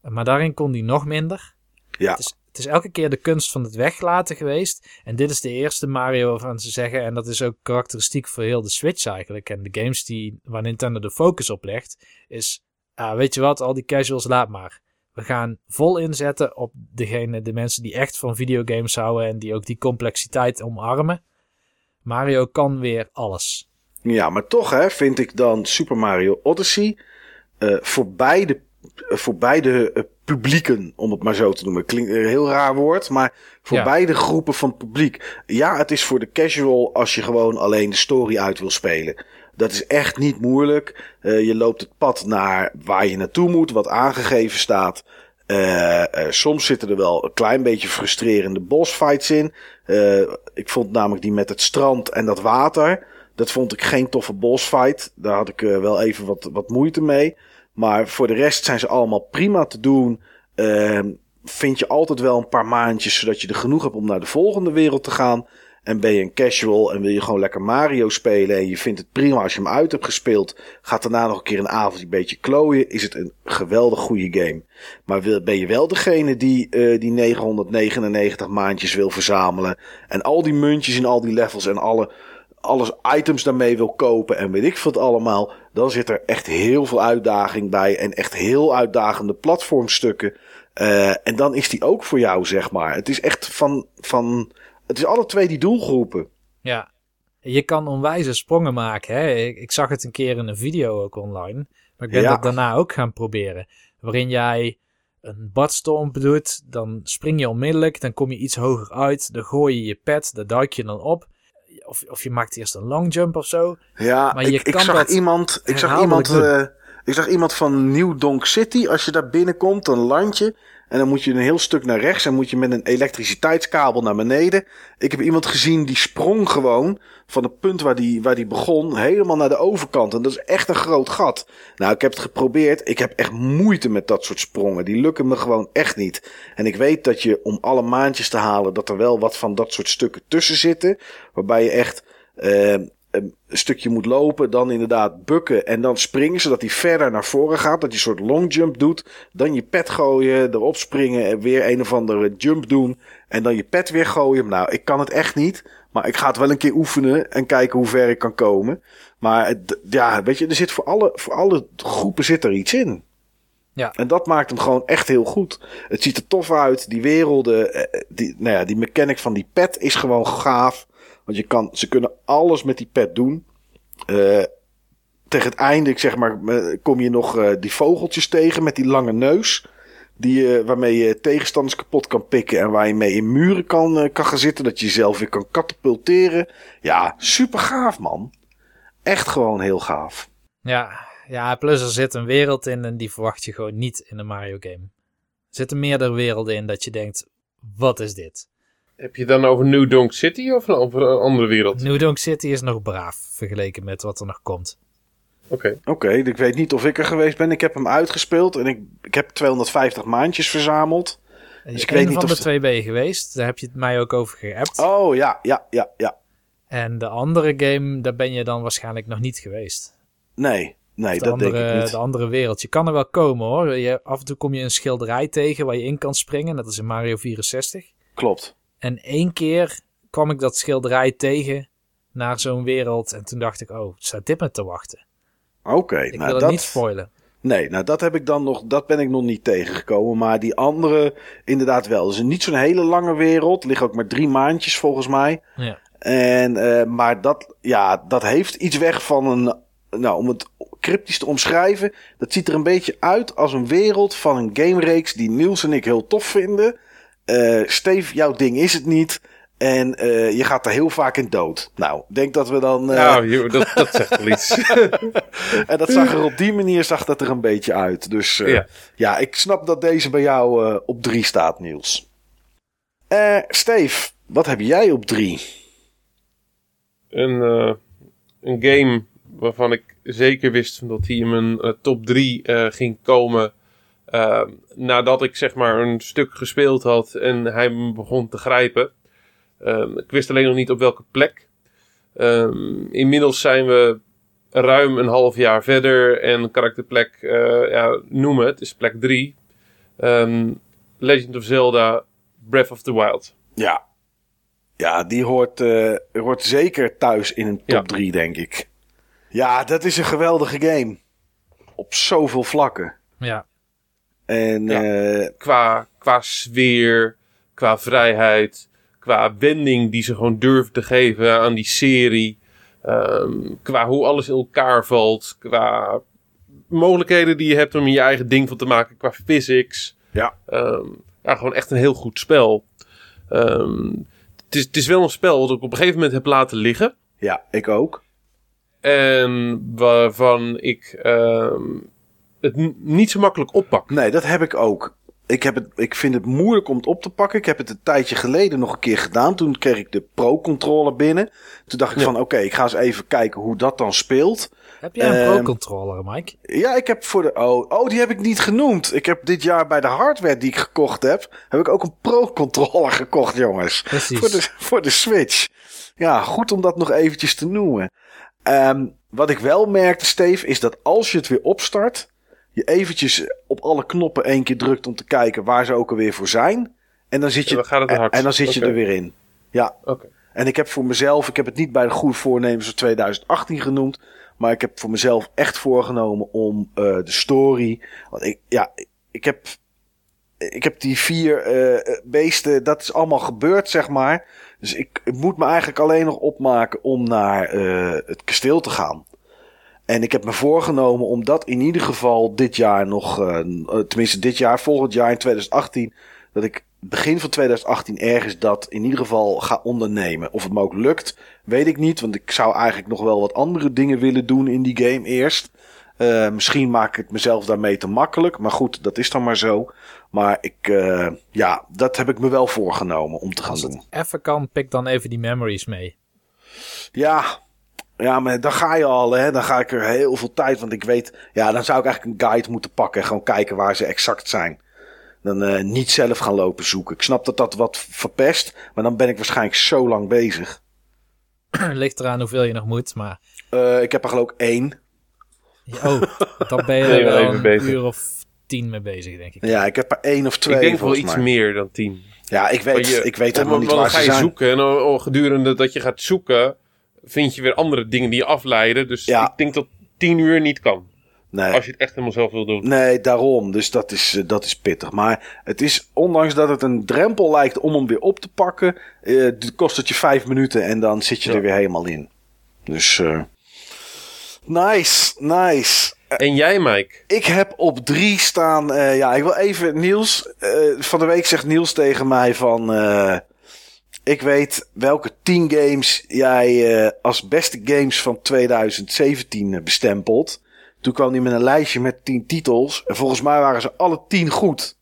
Maar daarin kon hij nog minder. Ja. Het is, het is elke keer de kunst van het weglaten geweest. En dit is de eerste Mario waarvan ze zeggen, en dat is ook karakteristiek voor heel de Switch eigenlijk. En de games die, waar Nintendo de focus op legt, is, ah, weet je wat, al die casuals laat maar. We gaan vol inzetten op degene, de mensen die echt van videogames houden en die ook die complexiteit omarmen. Mario kan weer alles. Ja, maar toch hè, vind ik dan Super Mario Odyssey eh, voor beide, eh, voor beide eh, publieken, om het maar zo te noemen. Klinkt een heel raar woord, maar voor Ja. beide groepen van publiek. Ja, het is voor de casual als je gewoon alleen de story uit wil spelen. Dat is echt niet moeilijk. Je loopt het pad naar waar je naartoe moet, wat aangegeven staat. Soms zitten er wel een klein beetje frustrerende bossfights in. Ik vond namelijk die met het strand en dat water. Dat vond ik geen toffe bossfight. Daar had ik wel even wat, wat moeite mee. Maar voor de rest zijn ze allemaal prima te doen. Ehm, vind je altijd wel een paar maandjes zodat je er genoeg hebt om naar de volgende wereld te gaan. En ben je een casual en wil je gewoon lekker Mario spelen en je vindt het prima als je hem uit hebt gespeeld. Gaat daarna nog een keer een avond een beetje klooien. Is het een geweldig goede game. Maar ben je wel degene die eh, die 999 maandjes wil verzamelen. En al die muntjes in al die levels en alle, alles items daarmee wil kopen en weet ik het allemaal. Dan zit er echt heel veel uitdaging bij en echt heel uitdagende platformstukken. Eh, en dan is die ook voor jou, zeg maar. Het is echt van, van, het is alle twee die doelgroepen. Ja. Je kan onwijze sprongen maken. Hè? Ik, ik zag het een keer in een video ook online. Maar ik ben Ja. dat daarna ook gaan proberen. Waarin jij een badstorm doet. Dan spring je onmiddellijk. Dan kom je iets hoger uit. Dan gooi je je pet. Daar duik je dan op. Of, of je maakt eerst een long jump of zo. Ja, Maar je ik, ik kan zag dat iemand, ik zag iemand, eh, ik zag iemand van New Donk City. Als je daar binnenkomt, dan land je. En dan moet je een heel stuk naar rechts en moet je met een elektriciteitskabel naar beneden. Ik heb iemand gezien die sprong gewoon van het punt waar die, waar die begon helemaal naar de overkant. En dat is echt een groot gat. Nou, ik heb het geprobeerd. Ik heb echt moeite met dat soort sprongen. Die lukken me gewoon echt niet. En ik weet dat je om alle maandjes te halen, dat er wel wat van dat soort stukken tussen zitten. Waarbij je echt uh, een stukje moet lopen, dan inderdaad bukken en dan springen, zodat hij verder naar voren gaat. Dat je een soort long jump doet. Dan je pet gooien, erop springen en weer een of andere jump doen. En dan je pet weer gooien. Nou, ik kan het echt niet. Maar ik ga het wel een keer oefenen en kijken hoe ver ik kan komen. Maar ja, weet je, er zit voor alle, voor alle groepen zit er iets in. Ja. En dat maakt hem gewoon echt heel goed. Het ziet er tof uit. Die werelden, eh, die, nou ja, die mechanic van die pet is gewoon gaaf. Want je kan, ze kunnen alles met die pet doen. Uh, tegen het einde, ik zeg maar, kom je nog uh, die vogeltjes tegen met die lange neus. Die, waarmee je tegenstanders kapot kan pikken en waar je mee in muren kan, kan gaan zitten. Dat je jezelf weer kan katapulteren. Ja, super gaaf man. Echt gewoon heel gaaf. Ja, ja, plus er zit een wereld in en die verwacht je gewoon niet in een Mario game. Er zitten meerdere werelden in dat je denkt, wat is dit? Heb je dan over New Donk City of over een andere wereld? New Donk City is nog braaf vergeleken met wat er nog komt. Oké. Oké, ik weet niet of ik er geweest ben. Ik heb hem uitgespeeld en ik, ik heb 250 maandjes verzameld. Dus ik weet niet van of de twee ben je geweest. Daar heb je het mij ook over geappt. Oh ja, ja, ja, ja. En de andere game, daar ben je dan waarschijnlijk nog niet geweest. Nee, nee, dat andere, denk ik niet. De andere wereld. Je kan er wel komen hoor. Je, af en toe kom je een schilderij tegen waar je in kan springen. Dat is in Mario 64. Klopt. En één keer kwam ik dat schilderij tegen naar zo'n wereld. En toen dacht ik, oh, staat dit me te wachten? Oké, ik nou wil dat... niet spoilen. Nee, nou dat heb ik dan nog, dat ben ik nog niet tegengekomen. Maar die andere inderdaad wel. Dus niet zo'n hele lange wereld. Ligt ook maar drie maandjes volgens mij. Ja. En, uh, maar dat, ja, dat heeft iets weg van een, nou om het cryptisch te omschrijven. Dat ziet er een beetje uit als een wereld van een gamereeks die Niels en ik heel tof vinden. Uh, Steve, jouw ding is het niet. En uh, je gaat er heel vaak in dood. Nou, denk dat we dan. Uh... Nou, dat, dat zegt wel iets. en dat zag er op die manier zag dat er een beetje uit. Dus uh, ja. ja, ik snap dat deze bij jou op drie staat, Niels. Steve, wat heb jij op drie? Een, een game waarvan ik zeker wist dat hij in mijn top drie ging komen. Uh, nadat ik zeg maar een stuk gespeeld had en hij me begon te grijpen. Uh, ik wist alleen nog niet op welke plek. Uh, inmiddels zijn we ruim een half jaar verder en kan ik de plek uh, ja, noemen. Het is plek 3. Legend of Zelda Breath of the Wild. Ja, ja die hoort, uh, hoort zeker thuis in een top 3, denk ik. Ja, dat is een geweldige game. Op zoveel vlakken. Ja. En ja. uh, qua, qua sfeer, qua vrijheid, qua wending die ze gewoon durven te geven aan die serie. Um, qua hoe alles in elkaar valt. Qua mogelijkheden die je hebt om je eigen ding van te maken. Qua physics. Ja. Um, ja, gewoon echt een heel goed spel. Um, het, is, het is wel een spel wat ik op een gegeven moment heb laten liggen. Ja, ik ook. En waarvan ik het niet zo makkelijk oppak. Nee, dat heb ik ook. Ik, heb het, ik vind het moeilijk om het op te pakken. Ik heb het een tijdje geleden nog een keer gedaan. Toen kreeg ik de Pro-controller binnen. Toen dacht ik ja. van, oké, okay, ik ga eens even kijken hoe dat dan speelt. Heb jij een um, Pro-controller, Mike? Ja, ik heb voor de... Oh, oh, die heb ik niet genoemd. Ik heb dit jaar bij de hardware die ik gekocht heb... heb ik ook een Pro-controller gekocht, jongens. Precies. Voor de, voor de Switch. Ja, goed om dat nog eventjes te noemen. Um, wat ik wel merkte, Steve, is dat als je het weer opstart je eventjes op alle knoppen één keer drukt om te kijken waar ze ook alweer voor zijn. En dan zit je, ja, dan en, en, dan zit je er weer in. Ja. Okay. En ik heb voor mezelf, ik heb het niet bij de goede voornemens van 2018 genoemd. Maar ik heb voor mezelf echt voorgenomen om uh, de story. Want ik, ja, ik heb, ik heb die vier uh, beesten, dat is allemaal gebeurd, zeg maar. Dus ik, ik moet me eigenlijk alleen nog opmaken om naar uh, het kasteel te gaan. En ik heb me voorgenomen om dat in ieder geval dit jaar nog, uh, tenminste dit jaar, volgend jaar in 2018, dat ik begin van 2018 ergens dat in ieder geval ga ondernemen. Of het me ook lukt, weet ik niet, want ik zou eigenlijk nog wel wat andere dingen willen doen in die game eerst. Eh, misschien maak ik het mezelf daarmee te makkelijk. Maar goed, dat is dan maar zo. Maar ik, eh, ja, dat heb ik me wel voorgenomen om te gaan Als doen. even kan, pik dan even die memories mee. Ja, ja, maar dan ga je al, hè. Dan ga ik er heel veel tijd, want ik weet... Ja, dan zou ik eigenlijk een guide moeten pakken en gewoon kijken waar ze exact zijn. Dan eh, niet zelf gaan lopen zoeken. Ik snap dat dat wat verpest, maar dan ben ik waarschijnlijk zo lang bezig. Ligt eraan hoeveel je nog moet, maar... Eh, ik heb er geloof ik één. Oh, dan ben je er wel een bezig. uur of tien mee bezig, denk ik. Ja, ik heb er één of twee ik denk wel iets meer dan tien. Ja, ik weet, je- ik weet helemaal niet want waar dan ze ga je zijn. zoeken en oh, gedurende dat je gaat zoeken, vind je weer andere dingen die je afleiden. Dus Ja. ik denk dat tien uur niet kan. Nee. Als je het echt helemaal zelf wil doen. Nee, daarom. Dus dat is, eh, dat is pittig. Maar het is, ondanks dat het een drempel lijkt om hem weer op te pakken, eh, kost het je vijf minuten en dan zit je Ja. er weer helemaal in. Dus, eh nice, nice. En jij, Mike? Ik heb op drie staan, ja, ik wil even, Niels, van de week zegt Niels tegen mij van, ik weet welke tien games jij eh, als beste games van 2017 bestempelt. Toen kwam hij met een lijstje met tien titels. En volgens mij waren ze alle tien goed.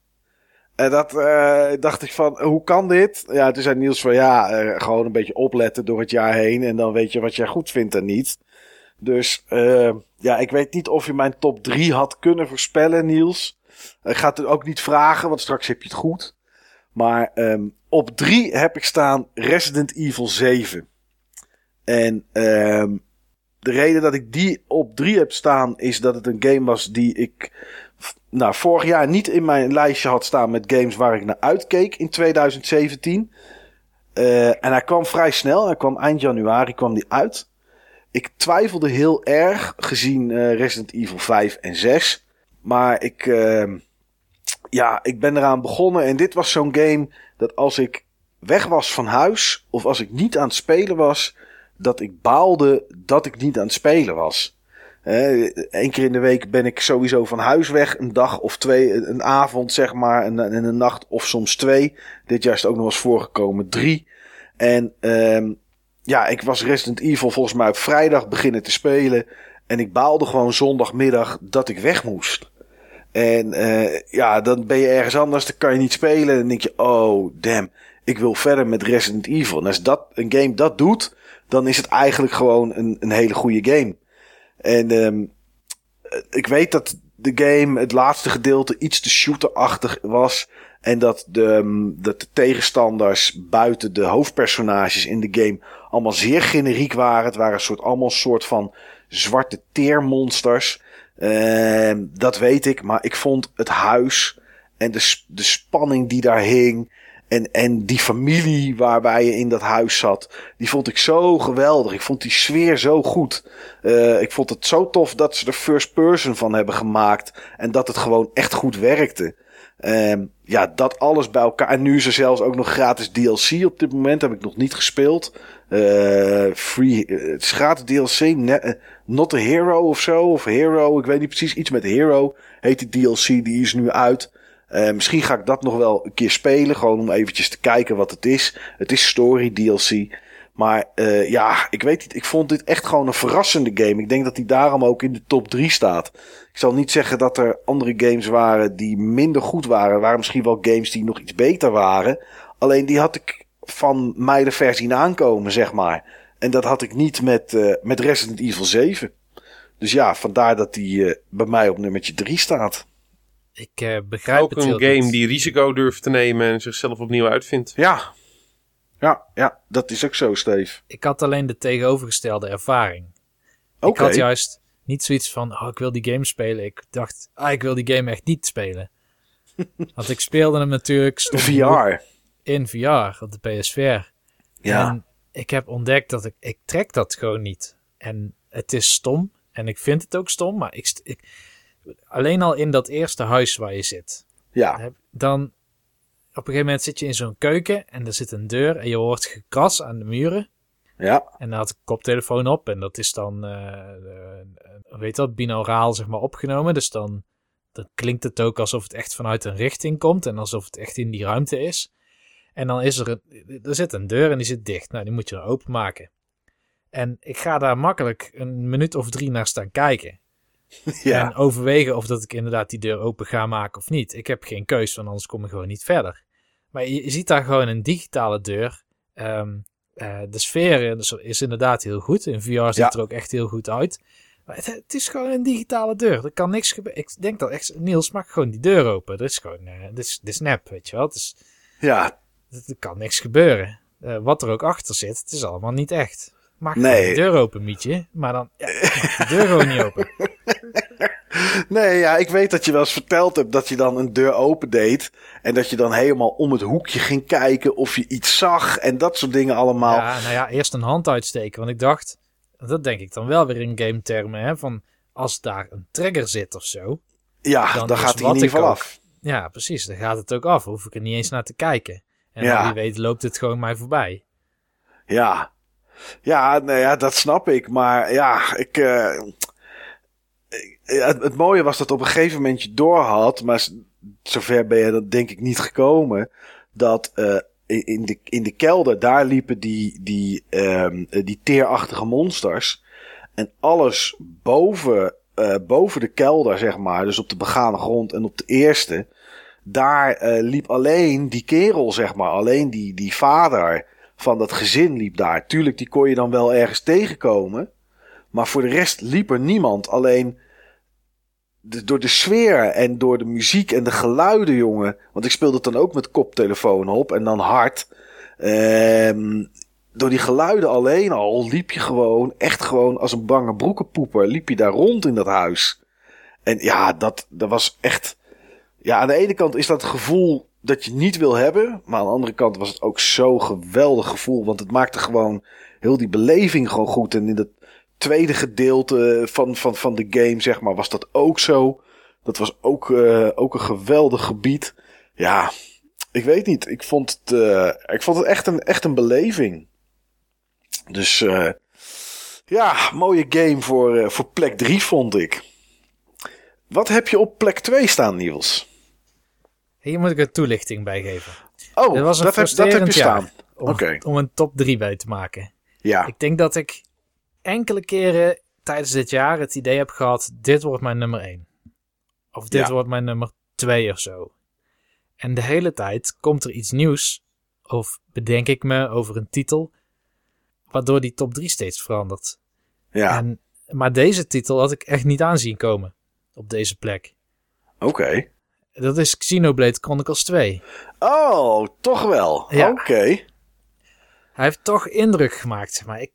En dat eh, dacht ik van, hoe kan dit? Ja, toen zei Niels van, ja, eh, gewoon een beetje opletten door het jaar heen. En dan weet je wat jij goed vindt en niet. Dus eh, ja, ik weet niet of je mijn top 3 had kunnen voorspellen, Niels. Ik ga het ook niet vragen, want straks heb je het goed. Maar ehm, op 3 heb ik staan Resident Evil 7. En ehm, de reden dat ik die op 3 heb staan is dat het een game was die ik nou, vorig jaar niet in mijn lijstje had staan met games waar ik naar uitkeek in 2017. Eh, en hij kwam vrij snel, hij kwam eind januari kwam die uit. Ik twijfelde heel erg gezien eh, Resident Evil 5 en 6. Maar ik, ehm, ja, ik ben eraan begonnen. En dit was zo'n game dat als ik weg was van huis. of als ik niet aan het spelen was. dat ik baalde dat ik niet aan het spelen was. Eén keer in de week ben ik sowieso van huis weg. Een dag of twee, een avond zeg maar. En, en een nacht of soms twee. Dit jaar is het ook nog eens voorgekomen. Drie. En ehm ja, ik was Resident Evil volgens mij op vrijdag beginnen te spelen. En ik baalde gewoon zondagmiddag dat ik weg moest. En eh, ja, dan ben je ergens anders, dan kan je niet spelen. En dan denk je, oh damn, ik wil verder met Resident Evil. En als dat, een game dat doet, dan is het eigenlijk gewoon een, een hele goede game. En ehm ik weet dat de game, het laatste gedeelte, iets te shooterachtig was. En dat de, ehm, dat de tegenstanders buiten de hoofdpersonages in de game allemaal zeer generiek waren. Het waren een soort, allemaal soort van zwarte teermonsters. Ehm, dat weet ik, maar ik vond het huis en de, de spanning die daar hing. En, en die familie waarbij je in dat huis zat, die vond ik zo geweldig. Ik vond die sfeer zo goed. Eh, ik vond het zo tof dat ze er first person van hebben gemaakt. En dat het gewoon echt goed werkte. Ehm, ja, dat alles bij elkaar. En nu is er zelfs ook nog gratis DLC op dit moment. Heb ik nog niet gespeeld. Eh, free, eh, het is gratis DLC. Ne- eh, Not a Hero of zo. Of Hero. Ik weet niet precies. Iets met Hero heet die DLC. Die is nu uit. Eh, misschien ga ik dat nog wel een keer spelen. Gewoon om eventjes te kijken wat het is. Het is story DLC. Maar eh, ja, ik weet niet. Ik vond dit echt gewoon een verrassende game. Ik denk dat die daarom ook in de top 3 staat. Ik zal niet zeggen dat er andere games waren die minder goed waren. Er waren misschien wel games die nog iets beter waren. Alleen die had ik van mij de versie aankomen, zeg maar. En dat had ik niet met, eh, met Resident Evil 7. Dus ja, vandaar dat die eh, bij mij op nummertje 3 staat. Ik eh, begrijp Ook het een heel game die risico durft te nemen en zichzelf opnieuw uitvindt. Ja. Ja, ja, dat is ook zo, Steve. Ik had alleen de tegenovergestelde ervaring. Oké. Ik had juist niet zoiets van, oh, ik wil die game spelen. Ik dacht, ah, ik wil die game echt niet spelen. Want ik speelde hem natuurlijk stond VR. in VR op de PSVR. Ja. En ik heb ontdekt dat ik, ik trek dat gewoon niet. En het is stom. En ik vind het ook stom. Maar ik, ik, alleen al in dat eerste huis waar je zit. Ja. Dan op een gegeven moment zit je in zo'n keuken. En er zit een deur. En je hoort gekras aan de muren. Ja. En dan had ik koptelefoon op. En dat is dan, eh, weet dat, binauraal zeg maar opgenomen. Dus dan, dan klinkt het ook alsof het echt vanuit een richting komt. En alsof het echt in die ruimte is. En dan is er een, er zit een deur en die zit dicht. Nou, die moet je dan openmaken. En ik ga daar makkelijk een minuut of drie naar staan kijken. En Ja, overwegen of dat ik inderdaad die deur open ga maken of niet. Ik heb geen keus, want anders kom ik gewoon niet verder. Maar je, ziet daar gewoon een digitale deur. Ehm, eh, de sfeer is, is inderdaad heel goed. In VR ziet Ja. er ook echt heel goed uit. Maar het, het is gewoon een digitale deur. Er kan niks gebeuren. Ik denk dat echt, Niels, maak gewoon die deur open. Dat is gewoon, eh dit, is, dit is nep, weet je wel. Het is, ja, er kan niks gebeuren. Eh, wat er ook achter zit, het is allemaal niet echt. Maak Nee. die deur open, Mietje. Maar dan, ja, maak de deur gewoon niet open. Nee, ja, ik weet dat je wel eens verteld hebt dat je dan een deur opendeed. En dat je dan helemaal om het hoekje ging kijken of je iets zag. En dat soort dingen allemaal. Ja, Ja, nou ja, eerst een hand uitsteken. Want ik dacht, dat denk ik dan wel weer in game termen, hè, van als daar een trigger zit of zo. dan, Dan is gaat hij in ieder geval ook- af. Ja, precies, dan gaat het ook af. Hoef ik er niet eens naar te kijken. En Ja. wie weet loopt het gewoon mij voorbij. Ja. Ja, nou ja, dat snap ik. Maar ja, ik. eh, ik- het, het mooie was dat op een gegeven moment je door had. Maar zover ben je dat denk ik niet gekomen. Dat eh, in, de, in de kelder, daar liepen die, die, ehm, eh, die teerachtige monsters. En alles boven, boven de kelder, zeg maar. Dus op de begane grond en op de eerste. Daar eh, liep alleen die kerel, zeg maar. Alleen die, die vader van dat gezin liep daar. Tuurlijk, die kon je dan wel ergens tegenkomen. Maar voor de rest liep er niemand. Alleen door de sfeer en door de muziek en de geluiden, jongen. Want ik speelde het dan ook met koptelefoon op en dan hard. Ehm, door die geluiden alleen al liep je gewoon, echt gewoon als een bange broekenpoeper, liep je daar rond in dat huis. En ja, dat, dat was echt. Ja, aan de ene kant is dat gevoel dat je niet wil hebben. Maar aan de andere kant was het ook zo'n geweldig gevoel. Want het maakte gewoon heel die beleving gewoon goed. En in het tweede gedeelte van, van, van de game, zeg maar, was dat ook zo. Dat was ook, eh, ook een geweldig gebied. Ja, ik weet niet. Ik vond het, eh, ik vond het echt, een, echt een beleving. Dus eh, ja, mooie game voor, voor plek 3 vond ik. Wat heb je op plek 2 staan, Niels? Hier moet ik een toelichting bij geven. Oh, Dit was een dat, heb, dat heb je staan. Om, Oké. om een top 3 bij te maken. Ja, Ik denk dat ik enkele keren tijdens dit jaar het idee heb gehad: dit wordt mijn nummer 1. Of dit Ja. wordt mijn nummer 2 of zo. En de hele tijd komt er iets nieuws, of bedenk ik me over een titel, waardoor die top 3 steeds verandert. ja. En, maar deze titel had ik echt niet aanzien komen op deze plek. oké. Dat is Xenoblade Chronicles 2. Oh, toch wel. Ja. Oké. Hij heeft toch indruk gemaakt, maar. Ik,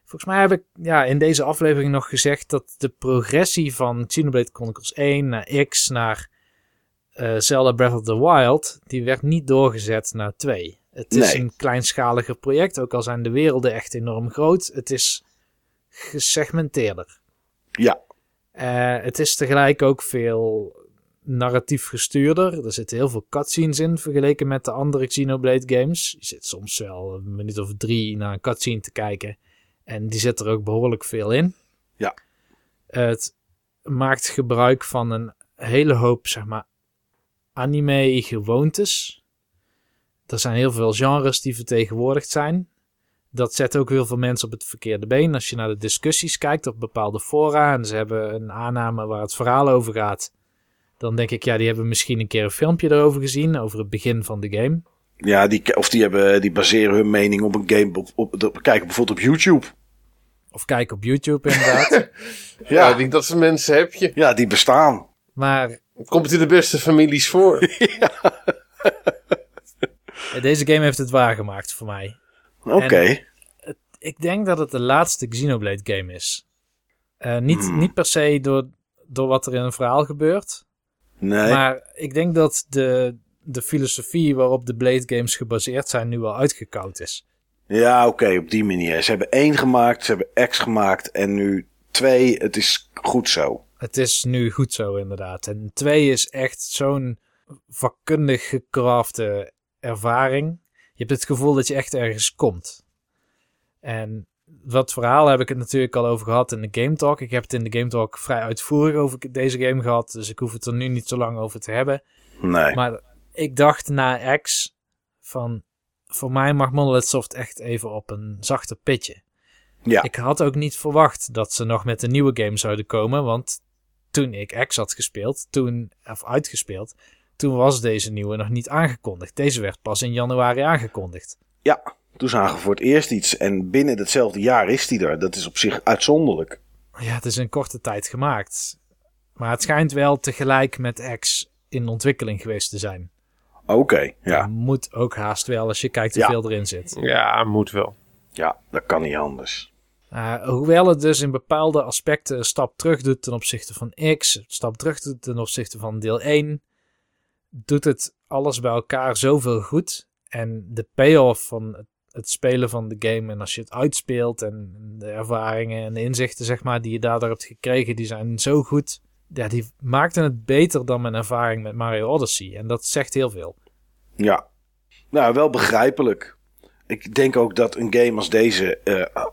volgens mij heb ik ja, in deze aflevering nog gezegd dat de progressie van Xenoblade Chronicles 1 naar X naar eh, Zelda Breath of the Wild, die werd niet doorgezet naar 2. Het is Nee. een kleinschaliger project, ook al zijn de werelden echt enorm groot. Het is gesegmenteerder. Ja. Eh, het is tegelijk ook veel narratief gestuurder. Er zitten heel veel cutscenes in vergeleken met de andere Xenoblade games. Je zit soms wel een minuut of drie naar een cutscene te kijken. En die zit er ook behoorlijk veel in. Ja. Het maakt gebruik van een hele hoop, zeg maar, anime-gewoontes. Er zijn heel veel genres die vertegenwoordigd zijn. Dat zet ook heel veel mensen op het verkeerde been. Als je naar de discussies kijkt op bepaalde fora en ze hebben een aanname waar het verhaal over gaat, dan denk ik, ja, die hebben misschien een keer een filmpje erover gezien, over het begin van de game. Ja, die, of die, hebben, die baseren hun mening op een game. Op, op, op- kijken bijvoorbeeld op YouTube. Of kijk op YouTube inderdaad. Ja, Ja, die, dat soort mensen heb je. ja die bestaan. maar Het komt in de beste families voor. eh, deze game heeft het waargemaakt voor mij. Oké. Ik denk dat het de laatste Xenoblade game is. Eh, niet, Hmm. niet per se door, door wat er in een verhaal gebeurt. Nee. Maar ik denk dat de, de filosofie waarop de Blade games gebaseerd zijn nu al uitgekoud is. Ja, oké, op die manier. Ze hebben één gemaakt, ze hebben X gemaakt en nu twee. Het is goed zo. Het is nu goed zo inderdaad. En 2 is echt zo'n vakkundig gecrafte ervaring. Je hebt het gevoel dat je echt ergens komt. En wat verhaal heb ik het natuurlijk al over gehad in de Game Talk. Ik heb het in de Game Talk vrij uitvoerig over deze game gehad. Dus ik hoef het er nu niet zo lang over te hebben. Nee. Maar ik dacht na X van... Voor mij mag Monolith Soft echt even op een zachter pitje. Ja. Ik had ook niet verwacht dat ze nog met een nieuwe game zouden komen. Want toen ik X had gespeeld, toen, of uitgespeeld, toen was deze nieuwe nog niet aangekondigd. Deze werd pas in januari aangekondigd. Ja, toen zagen we voor het eerst iets. En binnen hetzelfde jaar is die er. Dat is op zich uitzonderlijk. Ja, het is in korte tijd gemaakt. Maar het schijnt wel tegelijk met X in ontwikkeling geweest te zijn. Oké, ja. Moet ook haast wel als je kijkt Ja. hoeveel erin zit. Ja, moet wel. Ja, dat kan niet anders. Uh, hoewel het dus in bepaalde aspecten een stap terug doet ten opzichte van X, een stap terug doet ten opzichte van deel 1, doet het alles bij elkaar zoveel goed. En de payoff van het, het spelen van de game en als je het uitspeelt en de ervaringen en de inzichten zeg maar, die je daardoor hebt gekregen, die zijn zo goed. Ja, die maakten het beter dan mijn ervaring met Mario Odyssey. En dat zegt heel veel. Ja. Nou, wel begrijpelijk. Ik denk ook dat een game als deze, eh,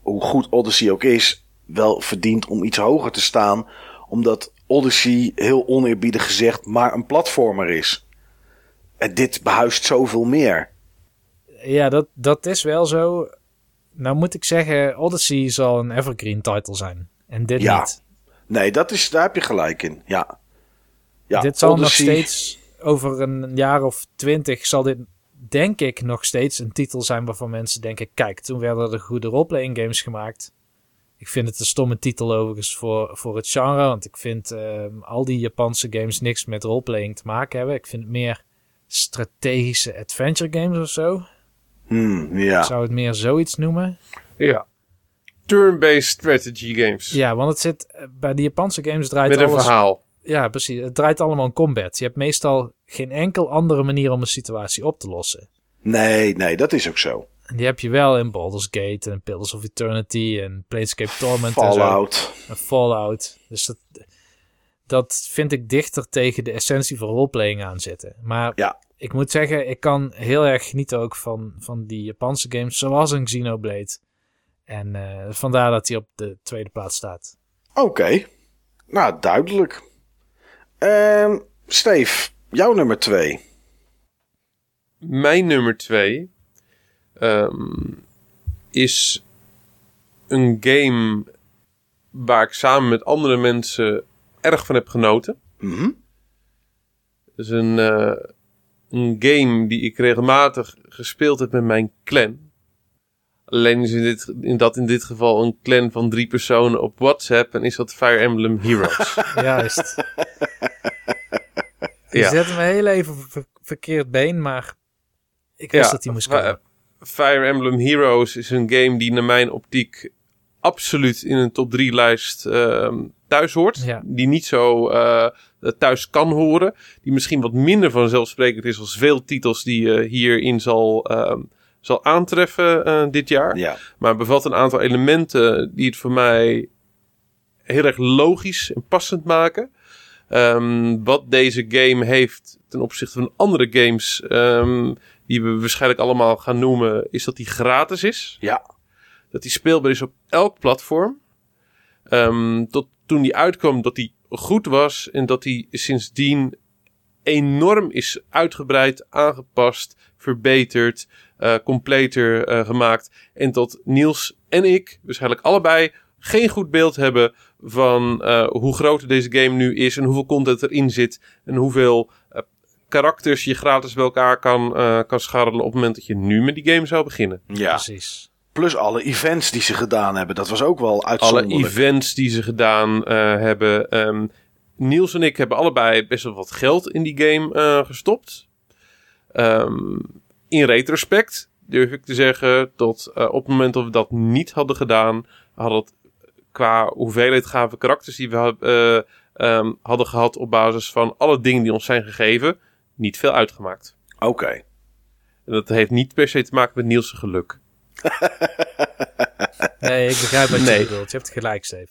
hoe goed Odyssey ook is, wel verdient om iets hoger te staan. Omdat Odyssey, heel oneerbiedig gezegd, maar een platformer is. En dit behuist zoveel meer. Ja, dat, dat is wel zo. Nou moet ik zeggen, Odyssey zal een evergreen title zijn. En dit Ja. niet. Nee, dat is, daar heb je gelijk in. Ja. ja dit zal Odyssey- nog steeds, over een jaar of twintig, zal dit denk ik nog steeds een titel zijn waarvan mensen denken, kijk, toen werden er goede roleplaying games gemaakt. Ik vind het een stomme titel overigens voor, voor het genre, want ik vind ehm, al die Japanse games niks met roleplaying te maken hebben. Ik vind het meer strategische adventure games of zo. Hmm, ja. Ik zou het meer zoiets noemen. Ja. Turn-based strategy games. Ja, want het zit eh, bij de Japanse games draait Met een alles. verhaal. Ja, precies. Het draait allemaal om combat. Je hebt meestal geen enkel andere manier om een situatie op te lossen. Nee, nee, dat is ook zo. En die heb je wel in Baldur's Gate en Pillars of Eternity en Planescape Torment en zo. Fallout. En Fallout. Dus dat, dat vind ik dichter tegen de essentie van roleplaying aan zitten. Maar Ja. Ik moet zeggen, ik kan heel erg genieten ook van, van die Japanse games, zoals een Xenoblade. En eh, vandaar dat hij op de tweede plaats staat. Oké. Nou, duidelijk. Ehm Steve, jouw nummer twee. Mijn nummer twee ehm, is een game waar ik samen met andere mensen erg van heb genoten. Mhm. Het is een, eh, een game die ik regelmatig gespeeld heb met mijn clan. Alleen is in, dit, in dat in dit geval een clan van drie personen op WhatsApp en is dat Fire Emblem Heroes. Juist. Je Ja. zette me heel even ver- verkeerd been, maar ik wist dat die moest komen. Fire Emblem Heroes is een game die naar mijn optiek absoluut in een top 3 lijst ehm, thuis hoort. Ja. Die niet zo eh, thuis kan horen. Die misschien wat minder vanzelfsprekend is als veel titels die je hierin zal, ehm, zal aantreffen eh, dit jaar. Ja. Maar bevat een aantal elementen die het voor mij heel erg logisch en passend maken. Ehm, wat deze game heeft ten opzichte van andere games, ehm, die we waarschijnlijk allemaal gaan noemen, is dat die gratis is. Ja. Dat die speelbaar is op elk platform. Ehm, tot toen die uitkwam dat die goed was en dat die sindsdien enorm is uitgebreid, aangepast, verbeterd, eh, completer eh, gemaakt. En tot Niels en ik waarschijnlijk allebei geen goed beeld hebben van eh, hoe groot deze game nu is en hoeveel content erin zit en hoeveel eh, karakters je gratis bij elkaar kan, eh, kan scharrelen op het moment dat je nu met die game zou beginnen. ja. Precies. Plus alle events die ze gedaan hebben. Dat was ook wel alle uitzonderlijk. events die ze gedaan eh, hebben. Ehm, Niels en ik hebben allebei best wel wat geld in die game eh, gestopt. Ehm, in retrospect durf ik te zeggen dat eh, op het moment dat we dat niet hadden gedaan, had het qua hoeveelheid gave karakters die we eh, ehm, hadden gehad op basis van alle dingen die ons zijn gegeven, niet veel uitgemaakt. Oké. En dat heeft niet per se te maken met Niels' geluk. Nee, ik begrijp wat Nee. je bedoelt. Je hebt gelijk, Steve.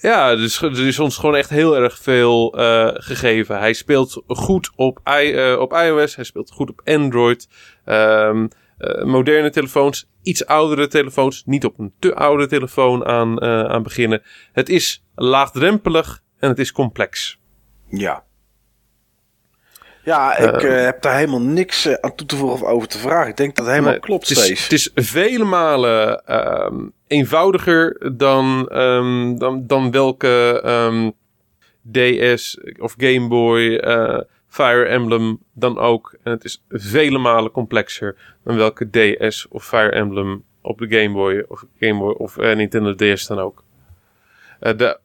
Ja, dus er is ons gewoon echt heel erg veel eh, gegeven. Hij speelt goed op, i, eh, op iOS, hij speelt goed op Android. Ehm, eh, moderne telefoons, iets oudere telefoons, niet op een te oude telefoon aan, eh, aan beginnen. Het is laagdrempelig en het is complex. Ja. Ja, ik eh, heb daar helemaal niks eh, aan toe te voegen of over te vragen. Ik denk dat het helemaal Nee, klopt, het is, het is vele malen ehm, eenvoudiger dan, ehm, dan, dan welke, ehm, DS of Game Boy, eh, Fire Emblem dan ook. En het is vele malen complexer dan welke DS of Fire Emblem op de Game Boy of Game Boy of Nintendo DS dan ook. De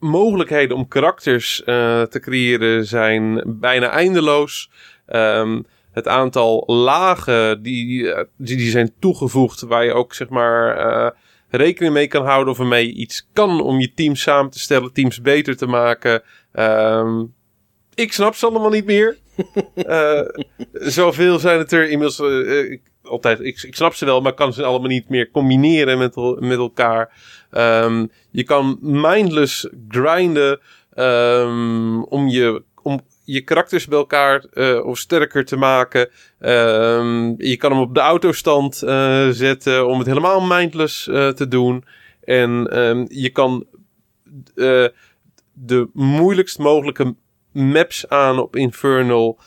mogelijkheden om karakters eh, te creëren zijn bijna eindeloos. Ehm, het aantal lagen die, eh, die, die zijn toegevoegd, waar je ook zeg maar eh, rekening mee kan houden of ermee iets kan om je team samen te stellen, teams beter te maken. Ehm, ik snap ze allemaal niet meer. Zoveel zijn het er inmiddels. altijd, ik, ik snap ze wel, maar kan ze allemaal niet meer combineren met, met elkaar. Ehm, je kan mindless grinden ehm, om je, om je karakters bij elkaar eh, of sterker te maken. Ehm, je kan hem op de autostand eh, zetten om het helemaal mindless eh, te doen. En je kan de moeilijkst mogelijke maps aan op Infernal.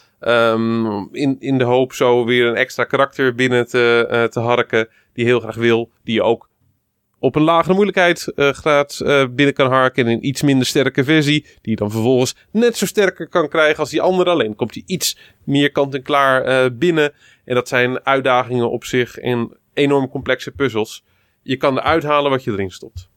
in, in de hoop zo weer een extra karakter binnen te, te harken. Die heel graag wil. Die je ook op een lagere moeilijkheidsgraad eh binnen kan harken. In een iets minder sterke versie. Die je dan vervolgens net zo sterker kan krijgen als die andere. Alleen komt die iets meer kant en klaar eh, binnen. En dat zijn uitdagingen op zich. En enorm complexe puzzels. Je kan eruit halen wat je erin stopt.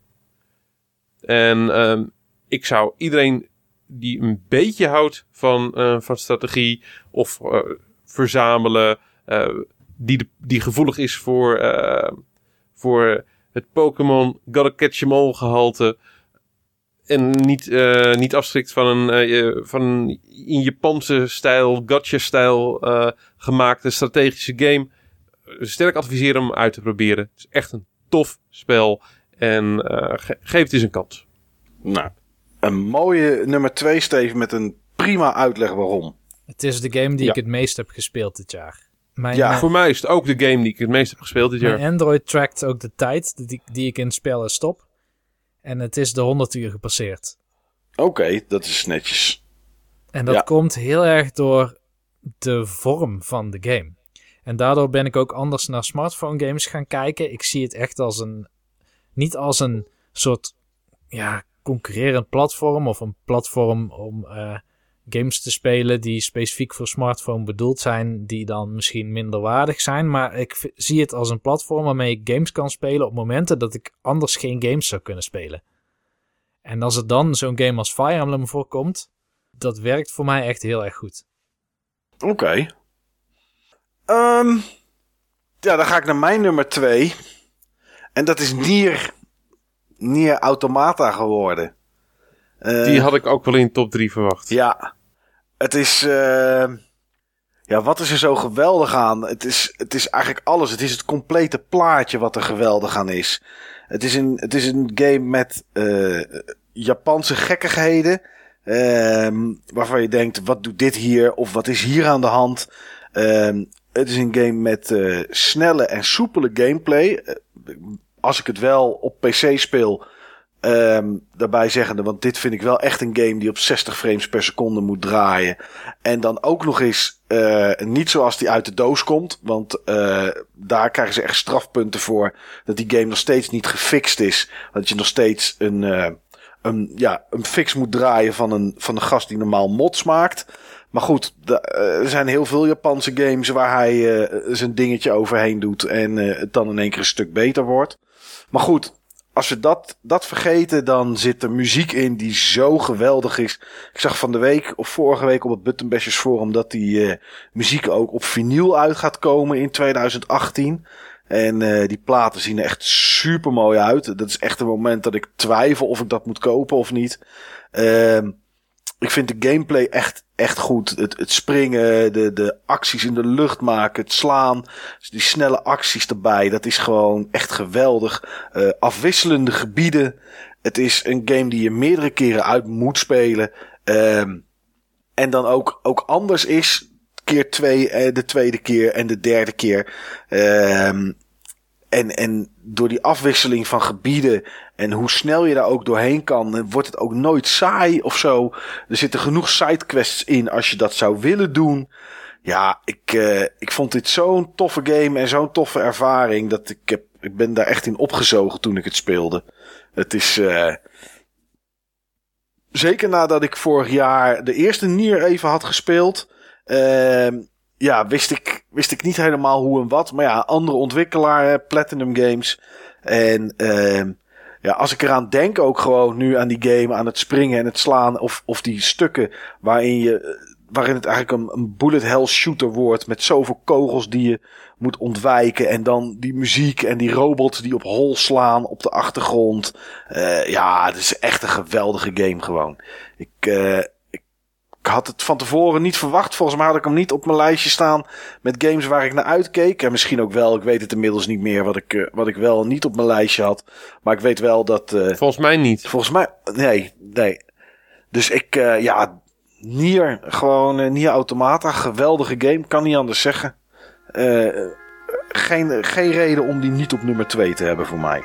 En ehm, ik zou iedereen die een beetje houdt van, eh, van strategie of eh, verzamelen, eh, die, die gevoelig is voor, eh, voor het Pokémon Gotta Catch 'em All gehalte. En niet, eh, niet afschrikt van een, eh, van een in Japanse stijl, gotcha-stijl eh, gemaakte strategische game. Sterk adviseren om uit te proberen. Het is echt een tof spel. En eh, ge- geef het eens een kans. Nou, een mooie nummer 2, Steven, met een prima uitleg waarom. Het is de game die Ja. ik het meest heb gespeeld dit jaar. Mijn, Ja. eh, Voor mij is het ook de game die ik het meest heb gespeeld dit jaar. mijn Android trackt ook de tijd die, die ik in spellen stop. En het is de 100 uur gepasseerd. Oké, dat is netjes. En dat Ja. komt heel erg door de vorm van de game. En daardoor ben ik ook anders naar smartphone games gaan kijken. Ik zie het echt als een. Niet als een soort. Ja, concurrerend platform. Of een platform om eh, games te spelen die specifiek voor smartphone bedoeld zijn. Die dan misschien minder waardig zijn. Maar ik zie het als een platform waarmee ik games kan spelen op momenten dat ik anders geen games zou kunnen spelen. En als er dan zo'n game als Fire Emblem voorkomt, dat werkt voor mij echt heel erg goed. Oké. Ehm, ja, dan ga ik naar mijn nummer 2. En dat is Nier, Nier Automata geworden. Eh, Die had ik ook wel in top 3 verwacht. Ja, het is. eh, ja, wat is er zo geweldig aan? Het is, het is eigenlijk alles. Het is het complete plaatje wat er geweldig aan is. Het is een, het is een game met eh, Japanse gekkigheden. ehm, waarvan je denkt: wat doet dit hier? Of wat is hier aan de hand? Ehm, het is een game met eh, snelle en soepele gameplay. Eh, als ik het wel op PC speel, Ehm, daarbij zeggende, want dit vind ik wel echt een game die op 60 frames per seconde moet draaien. En dan ook nog eens eh, niet zoals die uit de doos komt. Want eh, daar krijgen ze echt strafpunten voor. Dat die game nog steeds niet gefixt is. Dat je nog steeds een, eh, een, ja, een fix moet draaien van een, van een gast die normaal mods maakt. Maar goed, er zijn heel veel Japanse games waar hij zijn dingetje overheen doet. En het dan in één keer een stuk beter wordt. Maar goed, als we dat, dat vergeten, dan zit er muziek in die zo geweldig is. Ik zag van de week of vorige week op het Button Bashers Forum dat die eh, muziek ook op vinyl uit gaat komen in 2018. En eh, die platen zien er echt super mooi uit. Dat is echt een moment dat ik twijfel of ik dat moet kopen of niet. Ehm ik vind de gameplay echt, echt goed. Het, het springen, de, de acties in de lucht maken, het slaan. Dus die snelle acties erbij. Dat is gewoon echt geweldig. Eh, afwisselende gebieden. Het is een game die je meerdere keren uit moet spelen. Ehm, en dan ook, ook anders is. Keer twee, eh, de tweede keer en de derde keer. Ehm, en, en door die afwisseling van gebieden en hoe snel je daar ook doorheen kan, eh, wordt het ook nooit saai of zo. Er zitten genoeg sidequests in als je dat zou willen doen. Ja, ik, eh, ik vond dit zo'n toffe game en zo'n toffe ervaring dat ik, heb, ik ben daar echt in opgezogen toen ik het speelde. Het is, eh, zeker nadat ik vorig jaar de eerste Nier even had gespeeld. ehm, ja, wist ik, wist ik niet helemaal hoe en wat. Maar ja, andere ontwikkelaar, Platinum Games. En ehm, ja, als ik eraan denk, ook gewoon nu aan die game, aan het springen en het slaan. Of, of die stukken waarin je. Waarin het eigenlijk een, een bullet hell shooter wordt. Met zoveel kogels die je moet ontwijken. En dan die muziek en die robots die op hol slaan op de achtergrond. Eh, ja, het is echt een geweldige game gewoon. Ik, eh, ik, had het van tevoren niet verwacht. Volgens mij had ik hem niet op mijn lijstje staan met games waar ik naar uitkeek. En misschien ook wel, ik weet het inmiddels niet meer wat ik, eh, wat ik wel niet op mijn lijstje had. Maar ik weet wel dat... eh, Volgens mij niet. Volgens mij, nee, nee. Dus ik, eh, ja, Nier, gewoon Nier Automata, geweldige game, kan niet anders zeggen. Geen, geen reden om die niet op nummer 2 te hebben voor mij.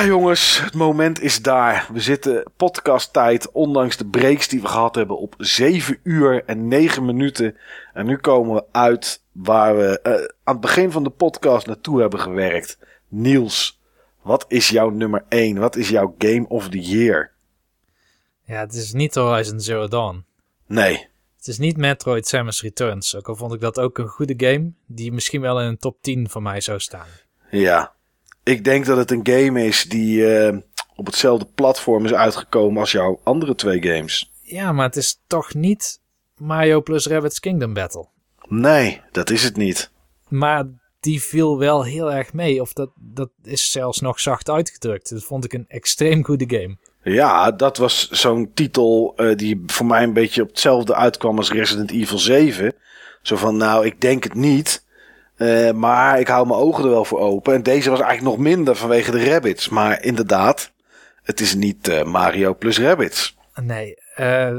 Ja, jongens, het moment is daar. We zitten podcasttijd, ondanks de breaks die we gehad hebben, op 7 uur en 9 minuten. En nu komen we uit waar we eh, aan het begin van de podcast naartoe hebben gewerkt. Niels, wat is jouw nummer 1? Wat is jouw Game of the Year? Ja, het is niet Horizon Zero Dawn. Nee. Het is niet Metroid Samus Returns. Ook al vond ik dat ook een goede game, die misschien wel in een top 10 van mij zou staan. Ja. Ik denk dat het een game is die eh, op hetzelfde platform is uitgekomen als jouw andere twee games. Ja, maar het is toch niet Mario plus Rabbids Kingdom Battle. Nee, dat is het niet. Maar die viel wel heel erg mee. Of dat, dat is zelfs nog zacht uitgedrukt. Dat vond ik een extreem goede game. Ja, dat was zo'n titel eh, die voor mij een beetje op hetzelfde uitkwam als Resident Evil 7. Zo van, nou, ik denk het niet. Eh, maar ik hou mijn ogen er wel voor open. En deze was eigenlijk nog minder vanwege de rabbits. Maar inderdaad, het is niet eh, Mario plus rabbits. Nee, eh,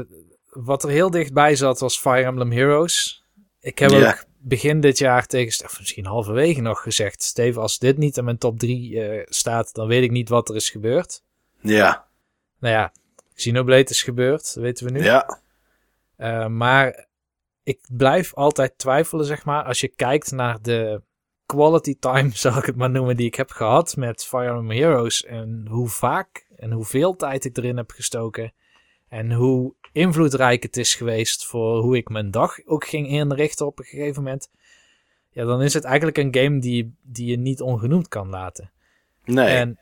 wat er heel dichtbij zat was Fire Emblem Heroes. Ik heb ook begin dit jaar tegen, of misschien halverwege nog gezegd... Steven, als dit niet in mijn top 3 staat, dan weet ik niet wat er is gebeurd. Ja, Nou ja, Xenoblade is gebeurd, dat weten we nu. ja, maar ik blijf altijd twijfelen, zeg maar, als je kijkt naar de quality time, zal ik het maar noemen, die ik heb gehad met Fire Emblem Heroes. En hoe vaak en hoeveel tijd ik erin heb gestoken. En hoe invloedrijk het is geweest voor hoe ik mijn dag ook ging inrichten op een gegeven moment. Ja, dan is het eigenlijk een game die, die je niet ongenoemd kan laten. nee. En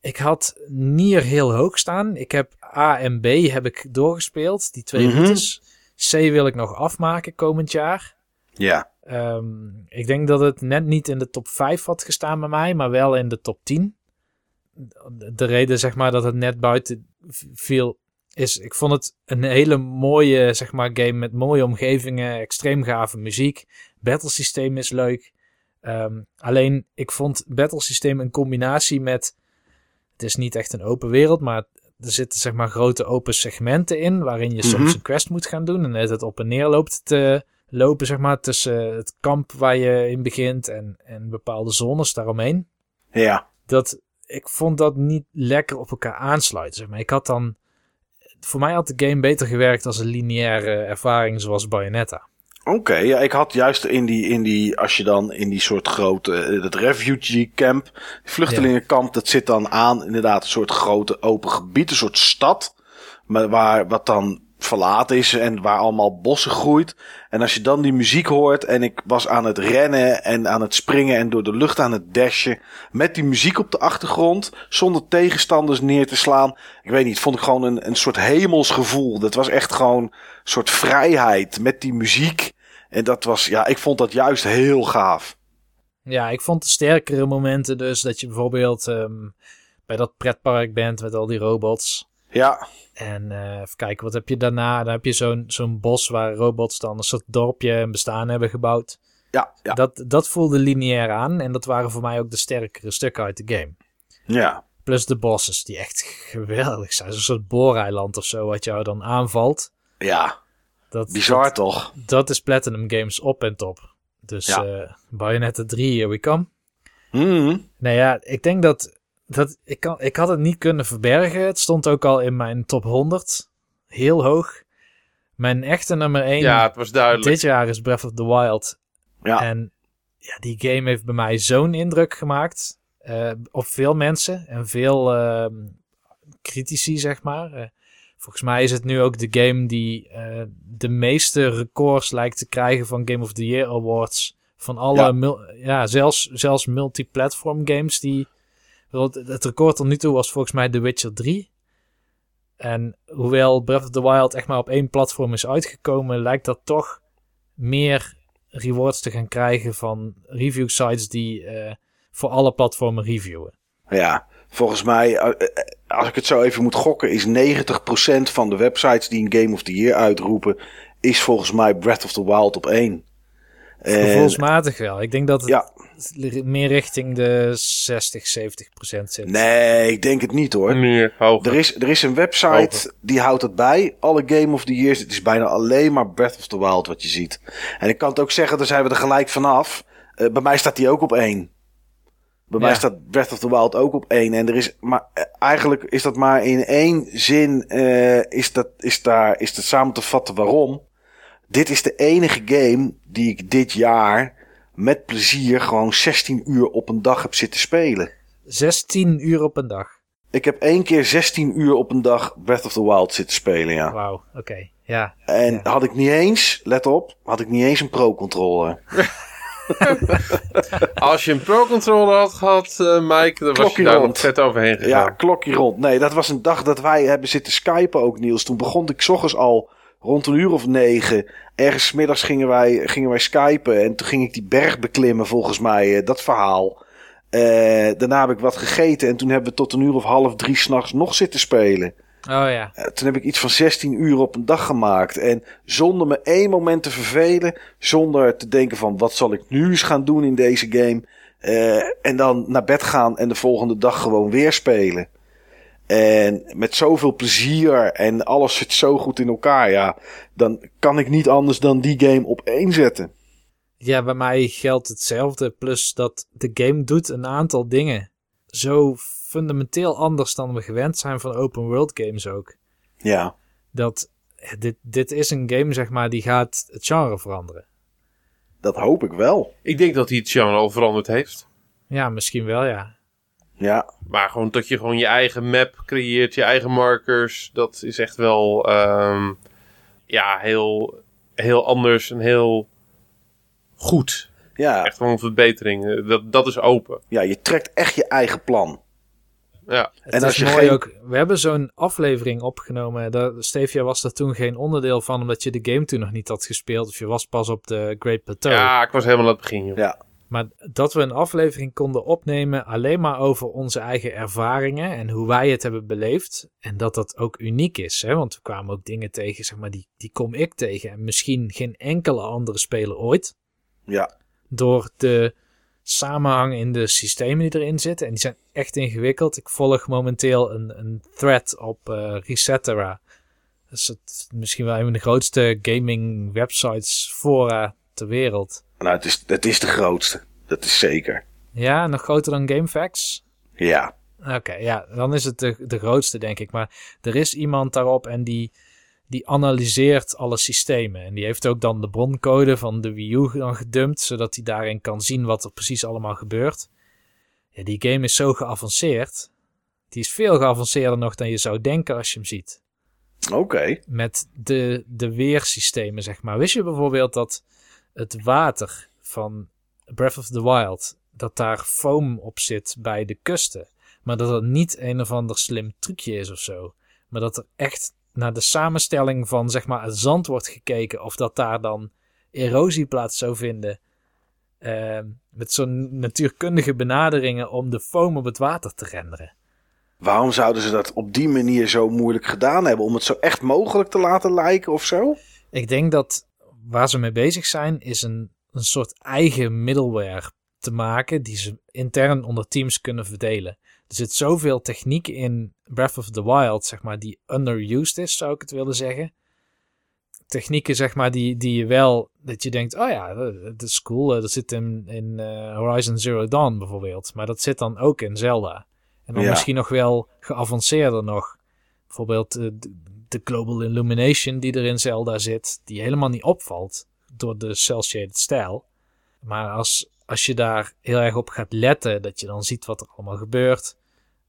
ik had Nier heel hoog staan. Ik heb A en B heb ik doorgespeeld, die twee Mhm. routes. C wil ik nog afmaken komend jaar. ja, Ehm, ik denk dat het net niet in de top 5 had gestaan bij mij, maar wel in de top 10. de reden zeg maar dat het net buiten viel is, ik vond het een hele mooie zeg maar game met mooie omgevingen, extreem gave muziek, battlesysteem is leuk. Ehm, alleen ik vond battlesysteem in combinatie met, het is niet echt een open wereld, maar er zitten zeg maar grote open segmenten in waarin je soms Mhm. een quest moet gaan doen en het op en neer loopt te lopen zeg maar tussen het kamp waar je in begint en, en bepaalde zones daaromheen Ja. dat ik vond dat niet lekker op elkaar aansluiten. Zeg maar. Ik had dan, voor mij had de game beter gewerkt als een lineaire ervaring zoals Bayonetta. Oké, ja, ik had juist in die, in die, als je dan in die soort grote, eh, dat refugee camp, vluchtelingenkamp, dat zit dan aan inderdaad een soort grote open gebied, een soort stad, maar waar, wat dan verlaten is en waar allemaal bossen groeit. En als je dan die muziek hoort en ik was aan het rennen en aan het springen en door de lucht aan het dashen, met die muziek op de achtergrond, zonder tegenstanders neer te slaan. Ik weet niet, vond ik gewoon een, een soort hemelsgevoel. Dat was echt gewoon een soort vrijheid met die muziek. En dat was, ja, ik vond dat juist heel gaaf. Ja, ik vond de sterkere momenten dus dat je bijvoorbeeld ehm, bij dat pretpark bent met al die robots. Ja, En eh, even kijken, wat heb je daarna? Dan heb je zo'n zo'n bos waar robots dan een soort dorpje en bestaan hebben gebouwd. ja, ja, Dat, dat voelde lineair aan en dat waren voor mij ook de sterkere stukken uit de game. ja. Plus de bosses die echt geweldig zijn. Zo'n soort booreiland of zo wat jou dan aanvalt. Ja, Dat, bizar Dat, toch? dat is Platinum Games op en top. Dus Ja. eh Bayonetta 3, here we come. Mhm. Nou ja, ik denk dat, dat ik, kan, ik had het niet kunnen verbergen. Het stond ook al in mijn top 100. Heel hoog. Mijn echte nummer 1 Ja, het was duidelijk. dit jaar is Breath of the Wild. Ja, En ja, die game heeft bij mij zo'n indruk gemaakt. eh, op veel mensen en veel ehm, critici, zeg maar. Eh, volgens mij is het nu ook de game die eh, de meeste records lijkt te krijgen van Game of the Year Awards. Van alle, Ja. mul- ja, zelfs, zelfs multiplatform games die... want Het record tot nu toe was volgens mij The Witcher 3. En hoewel Breath of the Wild echt maar op één platform is uitgekomen, lijkt dat toch meer rewards te gaan krijgen van review sites die eh, voor alle platformen reviewen. ja. Volgens mij, eh, eh, als ik het zo even moet gokken, is 90% van de websites die een Game of the Year uitroepen, is volgens mij Breath of the Wild op één. En- Gevoelsmatig wel. Ik denk dat het Ja, meer richting de 60, 70 procent zit. nee, ik denk het niet hoor. Meer hoger. Er is, er is een website die houdt het bij. Alle Game of the Years. Het is bijna alleen maar Breath of the Wild wat je ziet. En ik kan het ook zeggen, daar zijn we er gelijk vanaf. Eh bij mij staat die ook op één. Bij mij staat Breath of the Wild ook op één. En er is maar eh, eigenlijk is dat maar in één zin eh, is, dat, is, daar, is dat samen te vatten waarom. Dit is de enige game die ik dit jaar met plezier gewoon 16 uur op een dag heb zitten spelen. 16 uur op een dag. Ik heb één keer 16 uur op een dag Breath of the Wild zitten spelen, ja. Wauw, oké. Ja. En Ja. had ik niet eens, let op, had ik niet eens een pro-controller. Als je een pro-controller had gehad, eh, Mike, dan was je daar rond. nog vet overheen gegaan. Ja, klokje rond. Nee, dat was een dag dat wij hebben zitten skypen ook, Niels. Toen begon ik 's ochtends al rond een uur of negen. Ergens middags gingen wij, gingen wij skypen. En toen ging ik die berg beklimmen, volgens mij, eh, dat verhaal. Eh, daarna heb ik wat gegeten. En toen hebben we tot een uur of half drie s'nachts nog zitten spelen. Oh ja. Eh, toen heb ik iets van 16 uur op een dag gemaakt. En zonder me één moment te vervelen. Zonder te denken van wat zal ik nu eens gaan doen in deze game. En dan naar bed gaan en de volgende dag gewoon weer spelen. En met zoveel plezier en alles zit zo goed in elkaar. Ja, dan kan ik niet anders dan die game op één zetten. Ja, bij mij geldt hetzelfde. Plus dat de game doet een aantal dingen. Zo fundamenteel anders dan we gewend zijn van open world games ook. Ja, Dat dit, dit is een game, zeg maar, die gaat het genre veranderen. dat hoop ik wel. Ik denk dat hij het genre al veranderd heeft. Ja, misschien wel, ja. Ja, Maar gewoon dat je gewoon je eigen map creëert, je eigen markers. Dat is echt wel ehm, ja, heel, heel anders en heel goed. ja, Echt wel een verbetering. Dat, dat is open. ja, je trekt echt je eigen plan. Ja. Het En is als je mooi geen- ook. We hebben zo'n aflevering opgenomen. Daar, Stevia was er toen geen onderdeel van, omdat je de game toen nog niet had gespeeld. Of je was pas op de Great Plateau. ja, ik was helemaal aan het begin. Joh. Ja, Maar dat we een aflevering konden opnemen alleen maar over onze eigen ervaringen en hoe wij het hebben beleefd. En dat dat ook uniek is. Hè? Want we kwamen ook dingen tegen, zeg maar, die, die kom ik tegen. En misschien geen enkele andere speler ooit. Ja, Door de samenhang in de systemen die erin zitten. En die zijn echt ingewikkeld. Ik volg momenteel een, een thread op eh Resetera. Dat is het, misschien wel een van de grootste gaming websites fora ter wereld. Nou, het is, het is de grootste. Dat is zeker. Ja, nog groter dan GameFAQs? Ja, Oké, ja, dan is het de, de grootste, denk ik. Maar er is iemand daarop en die, die analyseert alle systemen. En die heeft ook dan de broncode van de Wii U dan gedumpt, zodat hij daarin kan zien wat er precies allemaal gebeurt. Ja, die game is zo geavanceerd. Die is veel geavanceerder nog dan je zou denken als je hem ziet. oké. Met de, de weersystemen, zeg maar. Wist je bijvoorbeeld dat het water van Breath of the Wild, dat daar foam op zit bij de kusten. Maar dat het niet een of ander slim trucje is of zo. Maar dat er echt naar de samenstelling van zeg maar het zand wordt gekeken. Of dat daar dan erosie plaats zou vinden. eh, met zo'n natuurkundige benaderingen om de foam op het water te renderen. Waarom zouden ze dat op die manier zo moeilijk gedaan hebben? Om het zo echt mogelijk te laten lijken of zo? Ik denk dat waar ze mee bezig zijn, is een, een soort eigen middleware te maken die ze intern onder teams kunnen verdelen. Er zit zoveel techniek in Breath of the Wild, zeg maar, die underused is, zou ik het willen zeggen. Technieken, zeg maar, die, die je wel, dat je denkt, oh ja, dat is cool. eh, Dat zit in, in eh, Horizon Zero Dawn bijvoorbeeld. Maar dat zit dan ook in Zelda. En dan Ja. misschien nog wel geavanceerder nog. Bijvoorbeeld eh, de, Global Illumination die er in Zelda zit, die helemaal niet opvalt door de cel-shaded stijl. Maar als, als je daar heel erg op gaat letten, dat je dan ziet wat er allemaal gebeurt,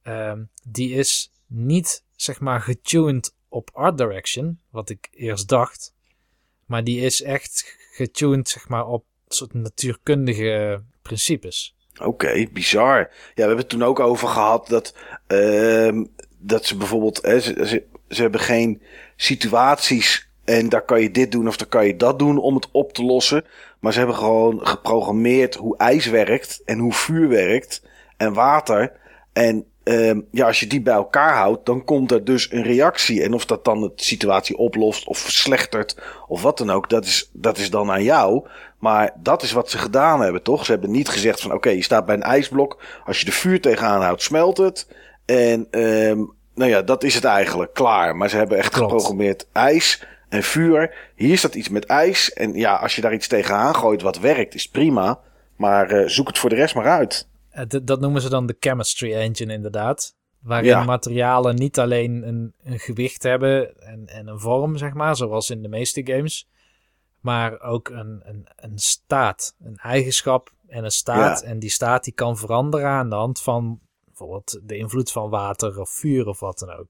ehm, die is niet, zeg maar, getuned op art direction, wat ik eerst dacht. Maar die is echt getuned, zeg maar, op soort natuurkundige principes. Oké, bizar. Ja, we hebben het toen ook over gehad dat, ehm, dat ze bijvoorbeeld, hè, ze, ze hebben geen situaties en daar kan je dit doen of daar kan je dat doen om het op te lossen. Maar ze hebben gewoon geprogrammeerd hoe ijs werkt en hoe vuur werkt en water. En ehm, ja, als je die bij elkaar houdt, dan komt er dus een reactie. En of dat dan de situatie oplost of verslechtert of wat dan ook, dat is, dat is dan aan jou. Maar dat is wat ze gedaan hebben, toch? Ze hebben niet gezegd van oké, je staat bij een ijsblok. Als je de vuur tegenaan houdt, smelt het. En ehm, nou ja, dat is het eigenlijk. Klaar. Maar ze hebben echt Klopt. geprogrammeerd ijs en vuur. Hier staat iets met ijs. En ja, als je daar iets tegenaan gooit wat werkt, is prima. Maar eh, zoek het voor de rest maar uit. Eh, d- dat noemen ze dan de chemistry engine inderdaad. Waarin Ja. materialen niet alleen een, een gewicht hebben en, en een vorm, zeg maar, zoals in de meeste games. Maar ook een, een, een staat, een eigenschap en een staat. Ja. En die staat die kan veranderen aan de hand van bijvoorbeeld de invloed van water of vuur of wat dan ook.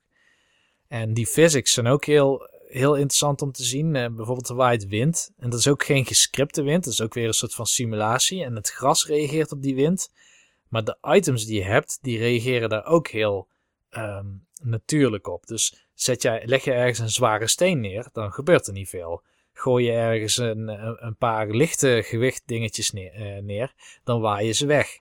En die physics zijn ook heel, heel interessant om te zien. Eh, bijvoorbeeld er waait wind. En dat is ook geen gescripte wind. Dat is ook weer een soort van simulatie. En het gras reageert op die wind. Maar de items die je hebt, die reageren daar ook heel ehm, natuurlijk op. Dus zet jij, leg je ergens een zware steen neer, dan gebeurt er niet veel. Gooi je ergens een, een, paar lichte gewicht dingetjes neer, eh, neer, dan waaien ze weg.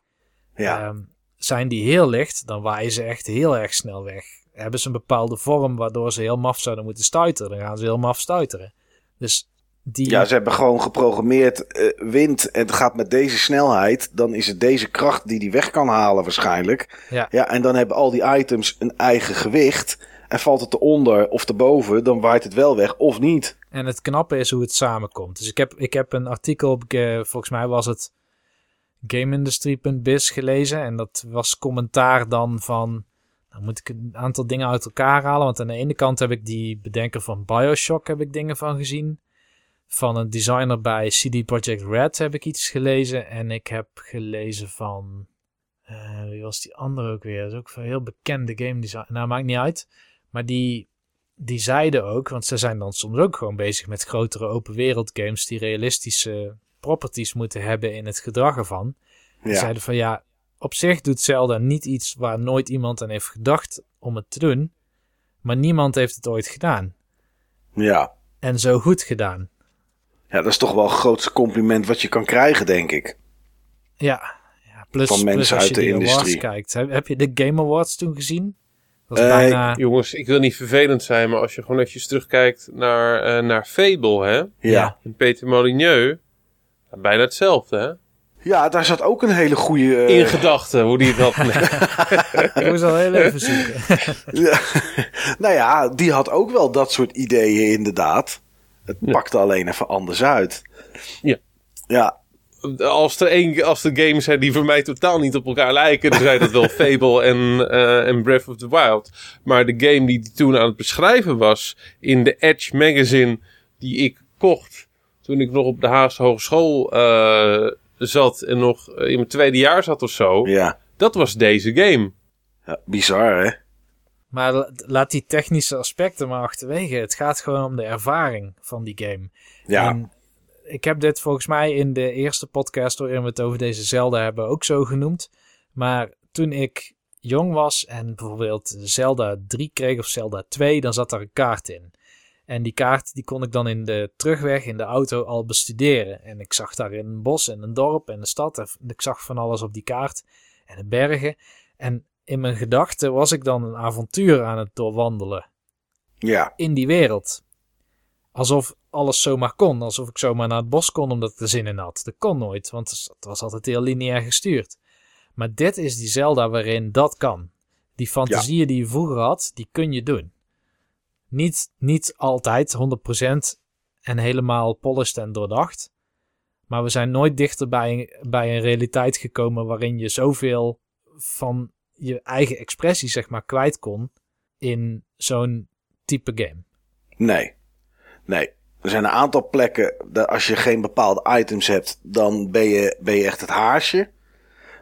Ja, Ehm, zijn die heel licht, dan waaien ze echt heel erg snel weg. Hebben ze een bepaalde vorm waardoor ze heel maf zouden moeten stuiteren, dan gaan ze heel maf stuiteren. Dus die, ja ze hebben gewoon geprogrammeerd eh, wind en het gaat met deze snelheid. Dan is het deze kracht die die weg kan halen waarschijnlijk. Ja. ja, en dan hebben al die items een eigen gewicht. En valt het eronder of erboven, dan waait het wel weg of niet. En het knappe is hoe het samenkomt. Dus ik heb, ik heb een artikel op, volgens mij was het GameIndustry.biz gelezen. En dat was commentaar dan van, dan moet ik een aantal dingen uit elkaar halen. Want aan de ene kant heb ik die bedenker van Bioshock, heb ik dingen van gezien. Van een designer bij CD Projekt Red heb ik iets gelezen. En ik heb gelezen van, eh, wie was die andere ook weer? Dat is ook een heel bekende game designer. Nou, maakt niet uit. Maar die, die zeiden ook, want ze zijn dan soms ook gewoon bezig met grotere open wereld games die realistische properties moeten hebben in het gedrag ervan. Ja, zeiden van ja, op zich doet Zelda niet iets waar nooit iemand aan heeft gedacht om het te doen, maar niemand heeft het ooit gedaan. ja. En zo goed gedaan. ja, dat is toch wel het grootste compliment wat je kan krijgen, denk ik. Ja, ja plus, Van plus mensen als uit je de de awards industrie. kijkt. Heb, heb je de Game Awards toen gezien? Dat was Eh, bijna... Jongens, ik wil niet vervelend zijn, maar als je gewoon eventjes terugkijkt naar, eh, naar Fable, hè? Ja. En Peter Molyneux, bijna hetzelfde, hè? ja, daar zat ook een hele goede... eh, In gedachten, hoe die dat... Ik moest al heel even zoeken. Ja. nou ja, die had ook wel dat soort ideeën inderdaad. Het Ja. pakte alleen even anders uit. Ja. Ja, als, er één, als er games zijn die voor mij totaal niet op elkaar lijken, dan zijn dat wel Fable en, eh, en Breath of the Wild. Maar de game die toen aan het beschrijven was in de Edge magazine die ik kocht toen ik nog op de Haagse Hogeschool eh, zat en nog in mijn tweede jaar zat of zo, ja. dat was deze game. ja bizar hè? Maar la- laat die technische aspecten maar achterwege. Het gaat gewoon om de ervaring van die game. Ja, En ik heb dit volgens mij in de eerste podcast waarin we het over deze Zelda hebben ook zo genoemd. Maar toen ik jong was en bijvoorbeeld Zelda 3 kreeg of Zelda 2, dan zat daar een kaart in. En die kaart die kon ik dan in de terugweg in de auto al bestuderen. En ik zag daar een bos en een dorp en een stad. En ik zag van alles op die kaart en de bergen. En in mijn gedachten was ik dan een avontuur aan het doorwandelen ja, in die wereld. Alsof alles zomaar kon. Alsof ik zomaar naar het bos kon omdat ik er zin in had. Dat kon nooit, want het was altijd heel lineair gestuurd. Maar dit is die Zelda waarin dat kan. Die fantasieën die je vroeger had, die kun je doen. Niet, niet altijd 100% en helemaal polished en doordacht. Maar we zijn nooit dichter bij, bij een realiteit gekomen waarin je zoveel van je eigen expressie zeg maar kwijt kon in zo'n type game. nee. Nee. Er zijn een aantal plekken, dat als je geen bepaalde items hebt, dan ben je, ben je echt het haasje.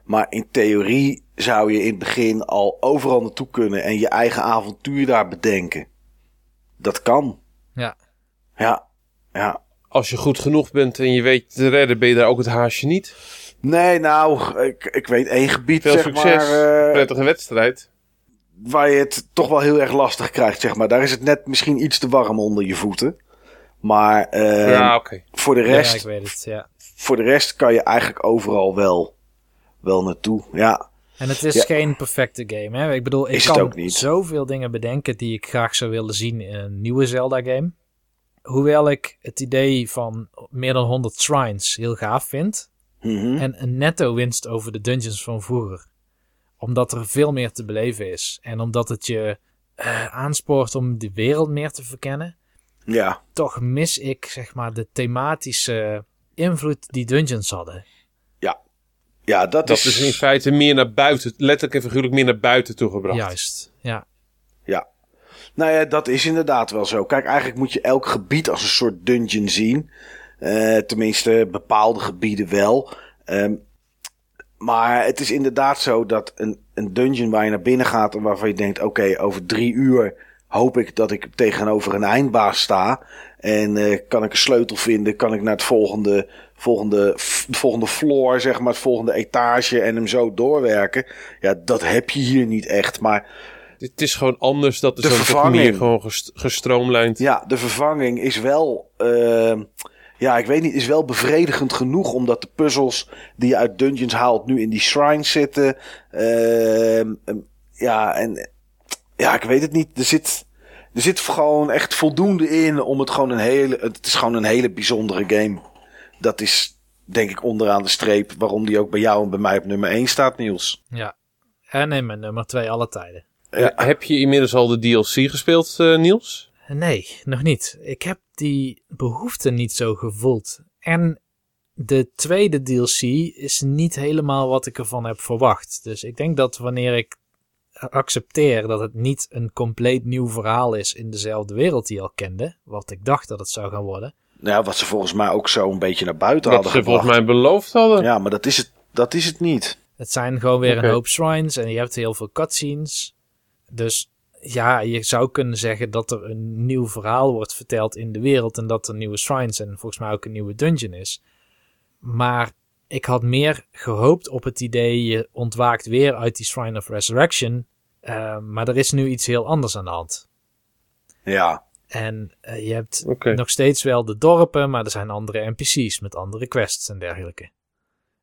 Maar in theorie zou je in het begin al overal naartoe kunnen en je eigen avontuur daar bedenken. Dat kan. Ja. Ja, ja. Als je goed genoeg bent en je weet te redden, ben je daar ook het haasje niet. Nee, nou, ik, ik weet één gebied, Veel zeg succes, maar, eh, prettige wedstrijd. waar je het toch wel heel erg lastig krijgt, zeg maar. Daar is het net misschien iets te warm onder je voeten. Maar eh, ja, oké. voor, de Ja, rest, ik weet het, ja. voor de rest kan je eigenlijk overal wel, wel naartoe. Ja, En het is Ja. geen perfecte game, hè. Ik bedoel, ik Is kan zoveel dingen bedenken die ik graag zou willen zien in een nieuwe Zelda-game. Hoewel ik het idee van meer dan 100 shrines heel gaaf vind. Mhm. En een netto winst over de dungeons van vroeger. Omdat er veel meer te beleven is. En omdat het je eh, aanspoort om de wereld meer te verkennen. ja, Toch mis ik, zeg maar, de thematische invloed die dungeons hadden. Ja, dat, Dat is, is in feite meer naar buiten, letterlijk en figuurlijk meer naar buiten toe gebracht. Juist, ja. Ja. Nou ja, dat is inderdaad wel zo. Kijk, eigenlijk moet je elk gebied als een soort dungeon zien. Eh, tenminste, bepaalde gebieden wel. Ehm, maar het is inderdaad zo dat een, een dungeon waar je naar binnen gaat en waarvan je denkt: oké, over drie uur hoop ik dat ik tegenover een eindbaas sta. En eh, kan ik een sleutel vinden? Kan ik naar het volgende, volgende, volgende floor, zeg maar, het volgende etage en hem zo doorwerken? Ja, dat heb je hier niet echt. Maar Het is gewoon anders. Dat De vervanging. meer gewoon gest- gestroomlijnd. Ja, de vervanging is wel. ehm, ja, ik weet niet, is wel bevredigend genoeg. Omdat de puzzels die je uit dungeons haalt nu in die shrines zitten. Ehm, ja, en. Ja, ik weet het niet. Er zit. Er zit gewoon echt voldoende in om het gewoon een hele. Het is gewoon een hele bijzondere game. Dat is denk ik onderaan de streep waarom die ook bij jou en bij mij op nummer 1 staat, Niels. ja. En in mijn nummer 2 alle tijden. Ja. Heb je inmiddels al de DLC gespeeld, eh, Niels? Nee, nog niet. Ik heb die behoefte niet zo gevoeld. En de tweede DLC is niet helemaal wat ik ervan heb verwacht. Dus ik denk dat wanneer ik accepteer dat het niet een compleet nieuw verhaal is in dezelfde wereld die ik al kende, wat ik dacht dat het zou gaan worden. Ja, wat ze volgens mij ook zo een beetje naar buiten hadden ze volgens gebracht. mij beloofd hadden. Ja, maar dat is het, dat is het niet. Het zijn gewoon weer een hoop shrines en je hebt heel veel cutscenes. Dus ja, je zou kunnen zeggen dat er een nieuw verhaal wordt verteld in de wereld en dat er nieuwe shrines en volgens mij ook een nieuwe dungeon is. Maar ik had meer gehoopt op het idee je ontwaakt weer uit die Shrine of Resurrection. Eh, maar er is nu iets heel anders aan de hand. Ja, En eh, je hebt nog steeds wel de dorpen, maar er zijn andere NPC's met andere quests en dergelijke.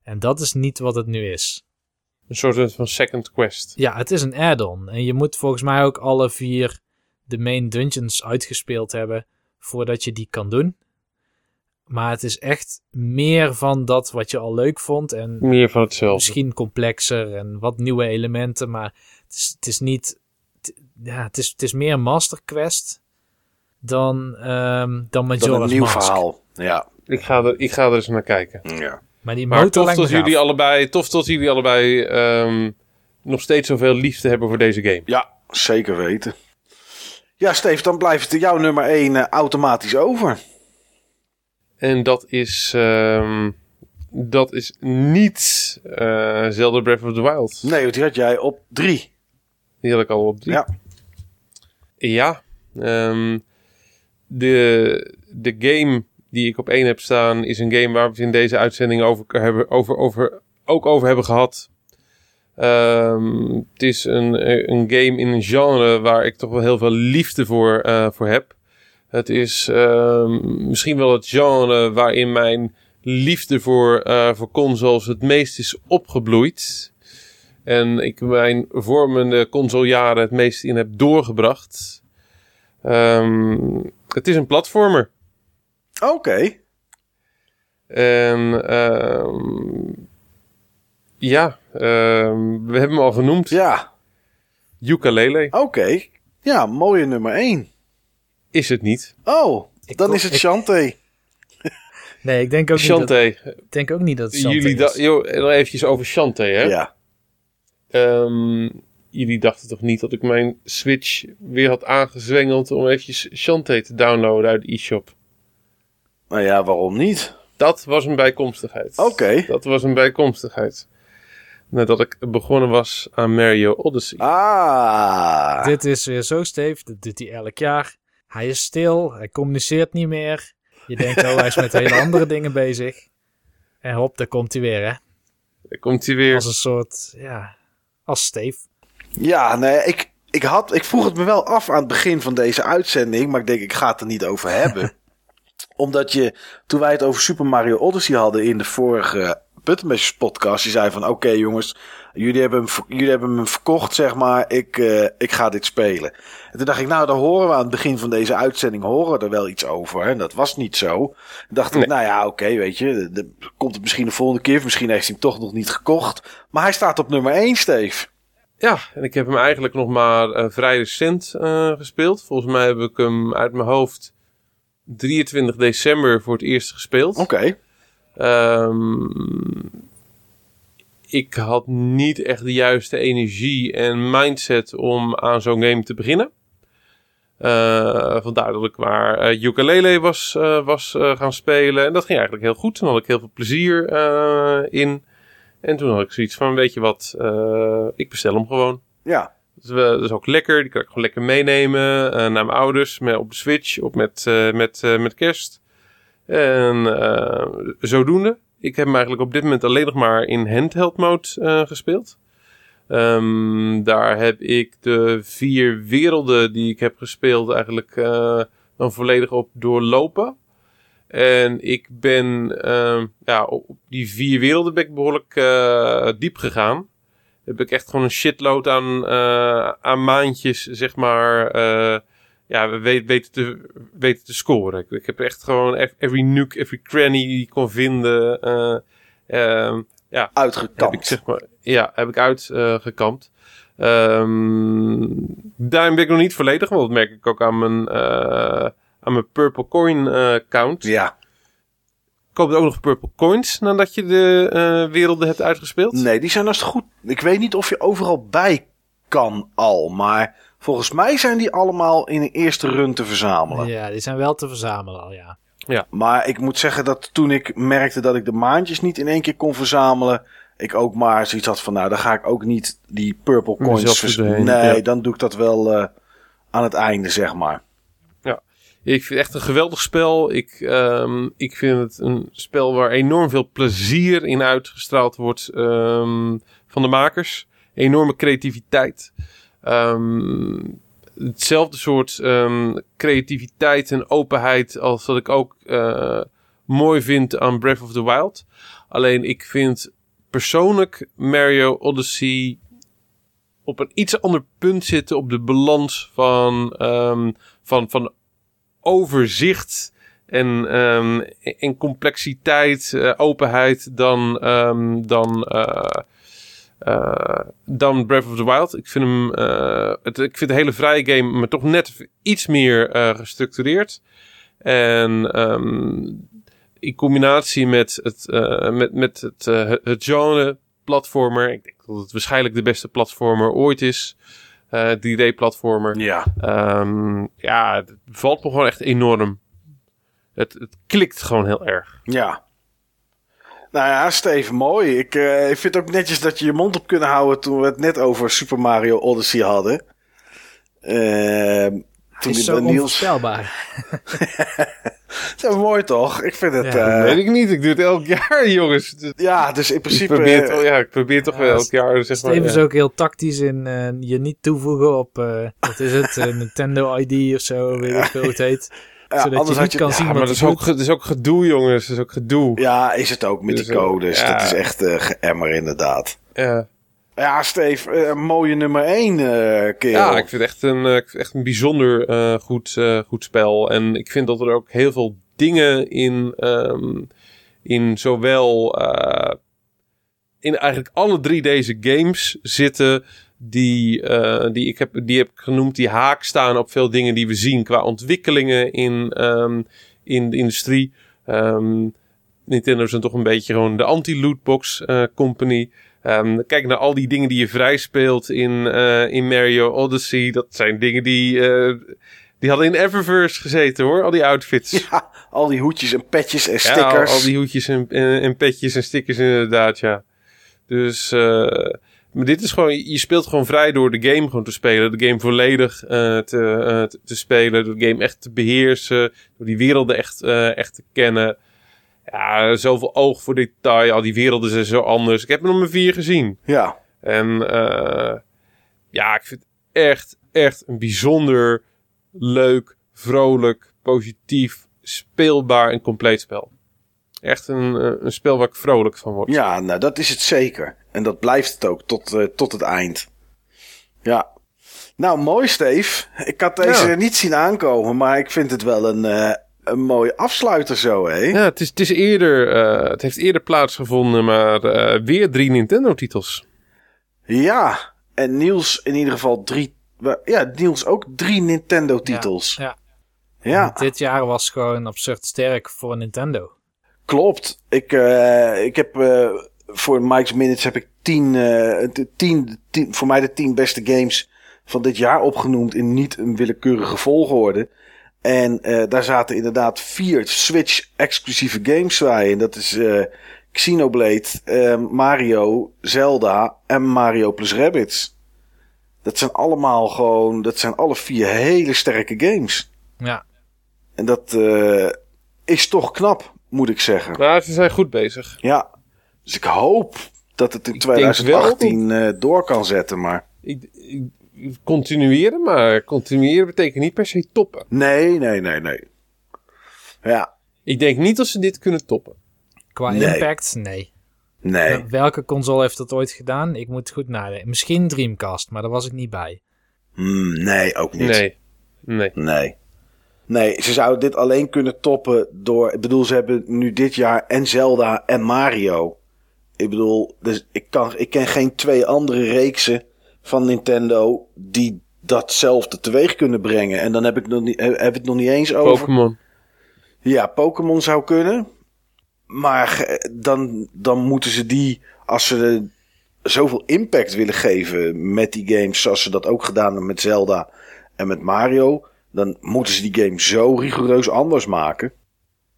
En dat is niet wat het nu is. Een soort van second quest. Ja, het is een add-on. En je moet volgens mij ook alle vier de main dungeons uitgespeeld hebben voordat je die kan doen. Maar het is echt meer van dat wat je al leuk vond. En Meer van hetzelfde. misschien complexer en wat nieuwe elementen. Maar het is, het is niet. ja, het is, het is meer Master Quest dan, ehm dan Dat Majora's een nieuw Mask. verhaal. Ja. Ik ga, er, ik ga er eens naar kijken. ja. Maar die Maar tof dat, jullie allebei, tof dat jullie allebei ehm, nog steeds zoveel liefde hebben voor deze game. Ja, zeker weten. Ja, Steve, dan blijft het jouw nummer 1 automatisch over. En dat is, ehm, dat is niet eh, Zelda Breath of the Wild. Nee, want die had jij op 3. Die had ik al op drie. Ja. Ja. ehm, de, de game die ik op één heb staan is een game waar we het in deze uitzending over hebben, over, over, ook over hebben gehad. Ehm, het is een, een game in een genre waar ik toch wel heel veel liefde voor, eh, voor heb. Het is ehm, misschien wel het genre waarin mijn liefde voor, eh, voor consoles het meest is opgebloeid. En ik mijn vormende consolejaren het meest in heb doorgebracht. Ehm, het is een platformer. Oké. En ehm, ja, ehm, we hebben hem al genoemd. Ja, Ukulele oké. Ja, mooie nummer 1. is het niet. Oh, Ik dan kom- is het ik- Shantae. Nee, ik denk ook niet dat, Shantae, ik denk ook niet dat het Shantae jullie is. da- joh, nog eventjes over Shantae, hè? Ja. Ehm, jullie dachten toch niet dat ik mijn Switch weer had aangezwengeld om eventjes Shantae te downloaden uit de e-shop? Nou ja, waarom niet? Dat was een bijkomstigheid. Oké. Dat was een bijkomstigheid. Nadat ik begonnen was aan Mario Odyssey. Ah. Dit is weer zo stevig. Dat doet hij elk jaar. Hij is stil. Hij communiceert niet meer. Je denkt, oh, hij is met hele andere dingen bezig. En hop, daar komt hij weer, hè. Daar komt hij weer. Als een soort, ja, als Steve. Ja, nee, ik, ik, had, ik vroeg het me wel af aan het begin van deze uitzending, maar ik denk ik ga het er niet over hebben. Omdat je, toen wij het over Super Mario Odyssey hadden in de vorige Buttonbashers podcast, je zei van oké jongens, jullie hebben, hem, jullie hebben hem verkocht zeg maar, ik, eh, ik ga dit spelen. En toen dacht ik nou, daar horen we aan het begin van deze uitzending horen we er wel iets over. En dat was niet zo. Toen dacht ik, nou ja, oké, weet je, de- komt het misschien de volgende keer, of misschien heeft hij hem toch nog niet gekocht. Maar hij staat op nummer 1, Steve. Ja, en ik heb hem eigenlijk nog maar eh, vrij recent eh, gespeeld. Volgens mij heb ik hem uit mijn hoofd 23 december voor het eerst gespeeld. Oké. Ehm, ik had niet echt de juiste energie en mindset om aan zo'n game te beginnen. Eh, vandaar dat ik maar eh, ukulele was, eh, was gaan spelen. En dat ging eigenlijk heel goed. Toen had ik heel veel plezier in. En toen had ik zoiets van, weet je wat, ik bestel hem gewoon. Ja. Dat is, wel- dat is ook lekker. Die kan ik gewoon lekker meenemen naar mijn ouders met, op de Switch of met, met, met kerst. En eh, zodoende. Ik heb hem eigenlijk op dit moment alleen nog maar in handheld mode eh, gespeeld. Ehm, daar heb ik de vier werelden die ik heb gespeeld eigenlijk eh, dan volledig op doorlopen. En ik ben ehm, ja, op die vier werelden ben ik behoorlijk eh, diep gegaan heb ik echt gewoon een shitload aan, aan maandjes, zeg maar, ja, we weten te, weten te scoren. Ik, ik heb echt gewoon ev- every nook, every cranny die ik kon vinden, eh, ehm, ja, heb Uitgekampt. ik zeg maar, ja, heb ik uitgekampt. Ehm daarin ben ik nog niet volledig, want dat merk ik ook aan mijn, eh, aan mijn purple coin eh, count. Ja. Koopt ook nog purple coins nadat je de eh, werelden hebt uitgespeeld? Nee, die zijn als het goed. Ik weet niet of je overal bij kan al. Maar volgens mij zijn die allemaal in een eerste run te verzamelen. Ja, die zijn wel te verzamelen al, ja. Maar ik moet zeggen dat toen ik merkte dat ik de maandjes niet in één keer kon verzamelen. Ik ook maar zoiets had van, nou, dan ga ik ook niet die purple coins er verzamelen. Nee, ja. dan doe ik dat wel eh, aan het einde, zeg maar. Ik vind het echt een geweldig spel. Ik, ehm, ik vind het een spel waar enorm veel plezier in uitgestraald wordt ehm, van de makers. Enorme creativiteit. Ehm, hetzelfde soort ehm, creativiteit en openheid als dat ik ook eh, mooi vind aan Breath of the Wild. Alleen ik vind persoonlijk Mario Odyssey op een iets ander punt zitten op de balans van, ehm, van, van overzicht en, ehm, en complexiteit, eh, openheid dan, ehm, dan, eh, eh, dan Breath of the Wild. Ik vind hem, eh, het, ik vind de hele vrije game, maar toch net iets meer eh, gestructureerd. En ehm, in combinatie met het, eh, met, met het, eh, het genre platformer. Ik denk dat het waarschijnlijk de beste platformer ooit is. eh 3D-platformer. Ja. Ehm, ja, het valt me gewoon echt enorm. Het, het klikt gewoon heel erg. Ja. Nou ja, Steven, mooi. Ik, eh, ik vind het ook netjes dat je je mond op kunnen houden toen we het net over Super Mario Odyssey hadden. Ehm Het toen is zo Niels. onvoorspelbaar. Dat is mooi toch? Ik vind het. Ja, eh, Weet ik niet, ik doe het elk jaar, jongens. Dus ja, dus in ik principe. probeer, het, eh, oh ja, ik probeer toch Ja, wel elk jaar. Zeg maar, Steven is ja. ook heel tactisch in eh, je niet toevoegen op, eh, wat is het, Nintendo ID of zo, weet ik veel hoe het heet. Ja, zodat anders je had niet je. kan ja, zien Ja, wat maar dat is, ook, dat is ook gedoe, jongens. Dat is ook gedoe. Ja, is het ook met die Dus, codes. ja. Dat is echt eh geëmmer inderdaad. Ja. Ja, Steve, eh, mooie nummer 1 eh kerel. Ja, ik vind het echt een, ik vind het echt een bijzonder eh, goed, eh, goed spel. En ik vind dat er ook heel veel dingen in, ehm, in zowel eh, in eigenlijk alle drie deze games zitten. Die, eh, die, ik heb, die heb ik genoemd, die haak staan op veel dingen die we zien qua ontwikkelingen in, ehm, in de industrie. Ehm, Nintendo is dan toch een beetje gewoon de anti-lootbox eh, company. Ehm, kijk naar al die dingen die je vrij speelt in, eh, in Mario Odyssey. Dat zijn dingen die, eh, die hadden in Eververse gezeten hoor. Al die outfits. Ja, al die hoedjes en petjes en Ja, stickers. al, al die hoedjes en, en, en petjes en stickers inderdaad, ja. Dus, eh, maar dit is gewoon, je speelt gewoon vrij door de game gewoon te spelen. De game volledig eh, te, eh, te, te spelen. Door de game echt te beheersen. Door die werelden echt, eh, echt te kennen. Ja, zoveel oog voor detail. Al die werelden zijn zo anders. Ik heb er nog maar vier gezien. Ja, En ja, ik vind het echt, echt een bijzonder leuk, vrolijk, positief, speelbaar en compleet spel. Echt een, eh, een spel waar ik vrolijk van word. ja, nou dat is het zeker. En dat blijft het ook tot, eh, tot het eind. Ja. Nou, mooi Steve. Ik had deze Ja. niet zien aankomen, maar ik vind het wel een, eh, een mooie afsluiter zo, hè? Ja, het, is, het, is eerder, eh, het heeft eerder plaatsgevonden, maar eh, weer drie Nintendo-titels. Ja, en Niels in ieder geval drie... Ja, Niels ook drie Nintendo-titels. Ja, Ja, Dit jaar was gewoon absurd sterk voor Nintendo. Klopt. Ik, eh, ik heb eh, voor Mike's Minutes heb ik tien, eh, tien, tien, voor mij de tien beste games van dit jaar opgenoemd in niet een willekeurige volgorde. En daar zaten inderdaad vier Switch-exclusieve games bij. En dat is Xenoblade, eh, Mario, Zelda en Mario plus Rabbids. Dat zijn allemaal gewoon, dat zijn alle vier hele sterke games. Ja, En dat is toch knap, moet ik zeggen. Maar ze zijn goed bezig. Ja, dus ik hoop dat het in Ik denk wel 2018 eh, door kan zetten, maar... Ik, ik- continueren, maar continueren betekent niet per se toppen. Nee, nee, nee, nee. Ja, Ik denk niet dat ze dit kunnen toppen. qua Nee. impact, nee. nee. Welke console heeft dat ooit gedaan? Ik moet goed nadenken. Misschien Dreamcast, maar daar was ik niet bij. Hmm, nee, ook niet. Nee. Nee. Nee. Nee, ze zouden dit alleen kunnen toppen door... Ik bedoel, ze hebben nu dit jaar en Zelda en Mario. Ik bedoel, dus ik, kan, ik ken geen twee andere reeksen van Nintendo... die datzelfde teweeg kunnen brengen. En dan heb ik, nog niet, heb het nog niet eens over... Pokémon. Ja, Pokémon zou kunnen. Maar eh, dan, dan moeten ze die, als ze zoveel impact willen geven met die games, zoals ze dat ook gedaan hebben met Zelda en met Mario, dan moeten ze die game zo rigoureus anders maken.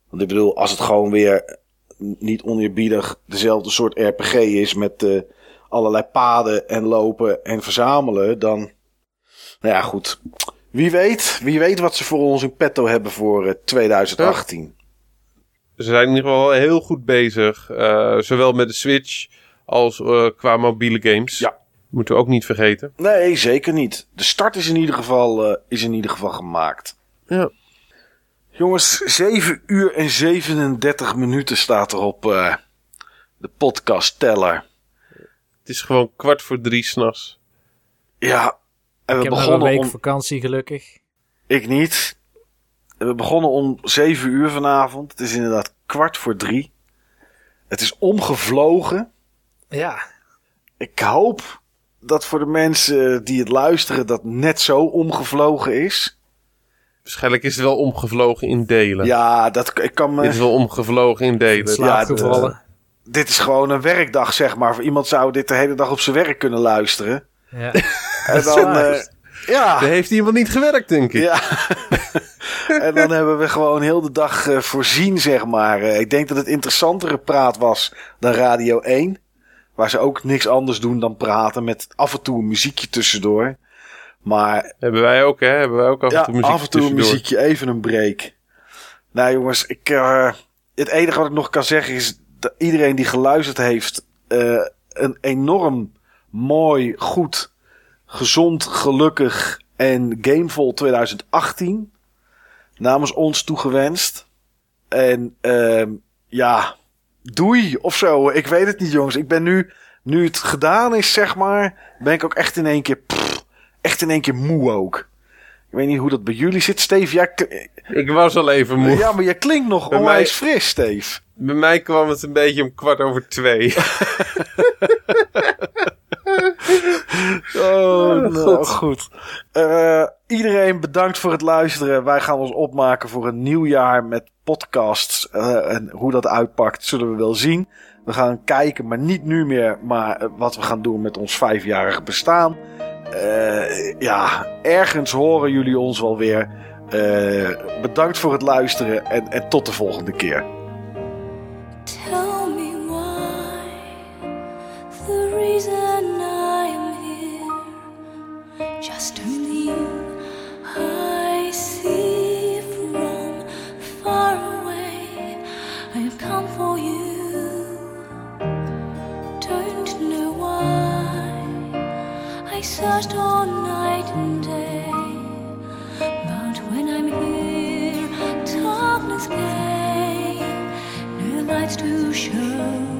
Want ik bedoel, als het gewoon weer niet oneerbiedig dezelfde soort RPG is met eh, allerlei paden en lopen en verzamelen, dan, nou ja, goed. Wie weet, wie weet wat ze voor ons in petto hebben voor eh, 2018. Ze zijn in ieder geval heel goed bezig. eh, zowel met de Switch als eh, qua mobiele games. Ja. Moeten we ook niet vergeten. Nee, zeker niet. De start is in ieder geval, eh, is in ieder geval gemaakt. Ja. Jongens, 7 uur en 37 minuten staat er op eh, de podcast teller. Het is gewoon kwart voor drie s'nachts. Ja, en we Ik heb een week om... vakantie gelukkig. Ik niet. We begonnen om zeven uur vanavond. Het is inderdaad kwart voor drie. Het is omgevlogen. Ja. Ik hoop dat voor de mensen die het luisteren dat net zo omgevlogen is. Waarschijnlijk is het wel omgevlogen in delen. Ja, dat, ik kan me... Dit is wel omgevlogen in delen. Slaap de- gevallen. dit is gewoon een werkdag, zeg maar. Voor Iemand zou dit de hele dag op zijn werk kunnen luisteren. Ja. En dan, eh, ja, heeft iemand niet gewerkt, denk ik. ja. en dan hebben we gewoon heel de dag eh, voorzien, zeg maar. Eh, ik denk dat het interessantere praat was dan Radio 1. Waar ze ook niks anders doen dan praten met af en toe een muziekje tussendoor. Maar Hebben wij ook, hè? Hebben wij ook af en ja, toe muziek af en toe een muziekje, even een break. Nou jongens, ik, eh, het enige wat ik nog kan zeggen is dat iedereen die geluisterd heeft, eh, een enorm mooi, goed, gezond, gelukkig en gamevol 2018 namens ons toegewenst. En ehm, ja, doei of zo. Ik weet het niet jongens. Ik ben nu, nu het gedaan is zeg maar, ben ik ook echt in één keer, pff, echt in één keer moe ook. Ik weet niet hoe dat bij jullie zit, Steve. K- Ik was al even moe. ja, maar je klinkt nog Bij onwijs mij- fris, Steve. Bij mij kwam het een beetje om kwart over twee. Oh, nou, goed. Eh, iedereen bedankt voor het luisteren. Wij gaan ons opmaken voor een nieuw jaar met podcasts. Eh, en hoe dat uitpakt, zullen we wel zien. We gaan kijken, maar niet nu meer, maar eh, wat we gaan doen met ons vijfjarig bestaan. Eh, ja, ergens horen jullie ons wel weer. Eh, bedankt voor het luisteren en, en tot de volgende keer. Tell me why the reason just to leave i see from far away. I have come for you. Don't know why. I searched all night and day. But when I'm here, darkness came. No lights to show.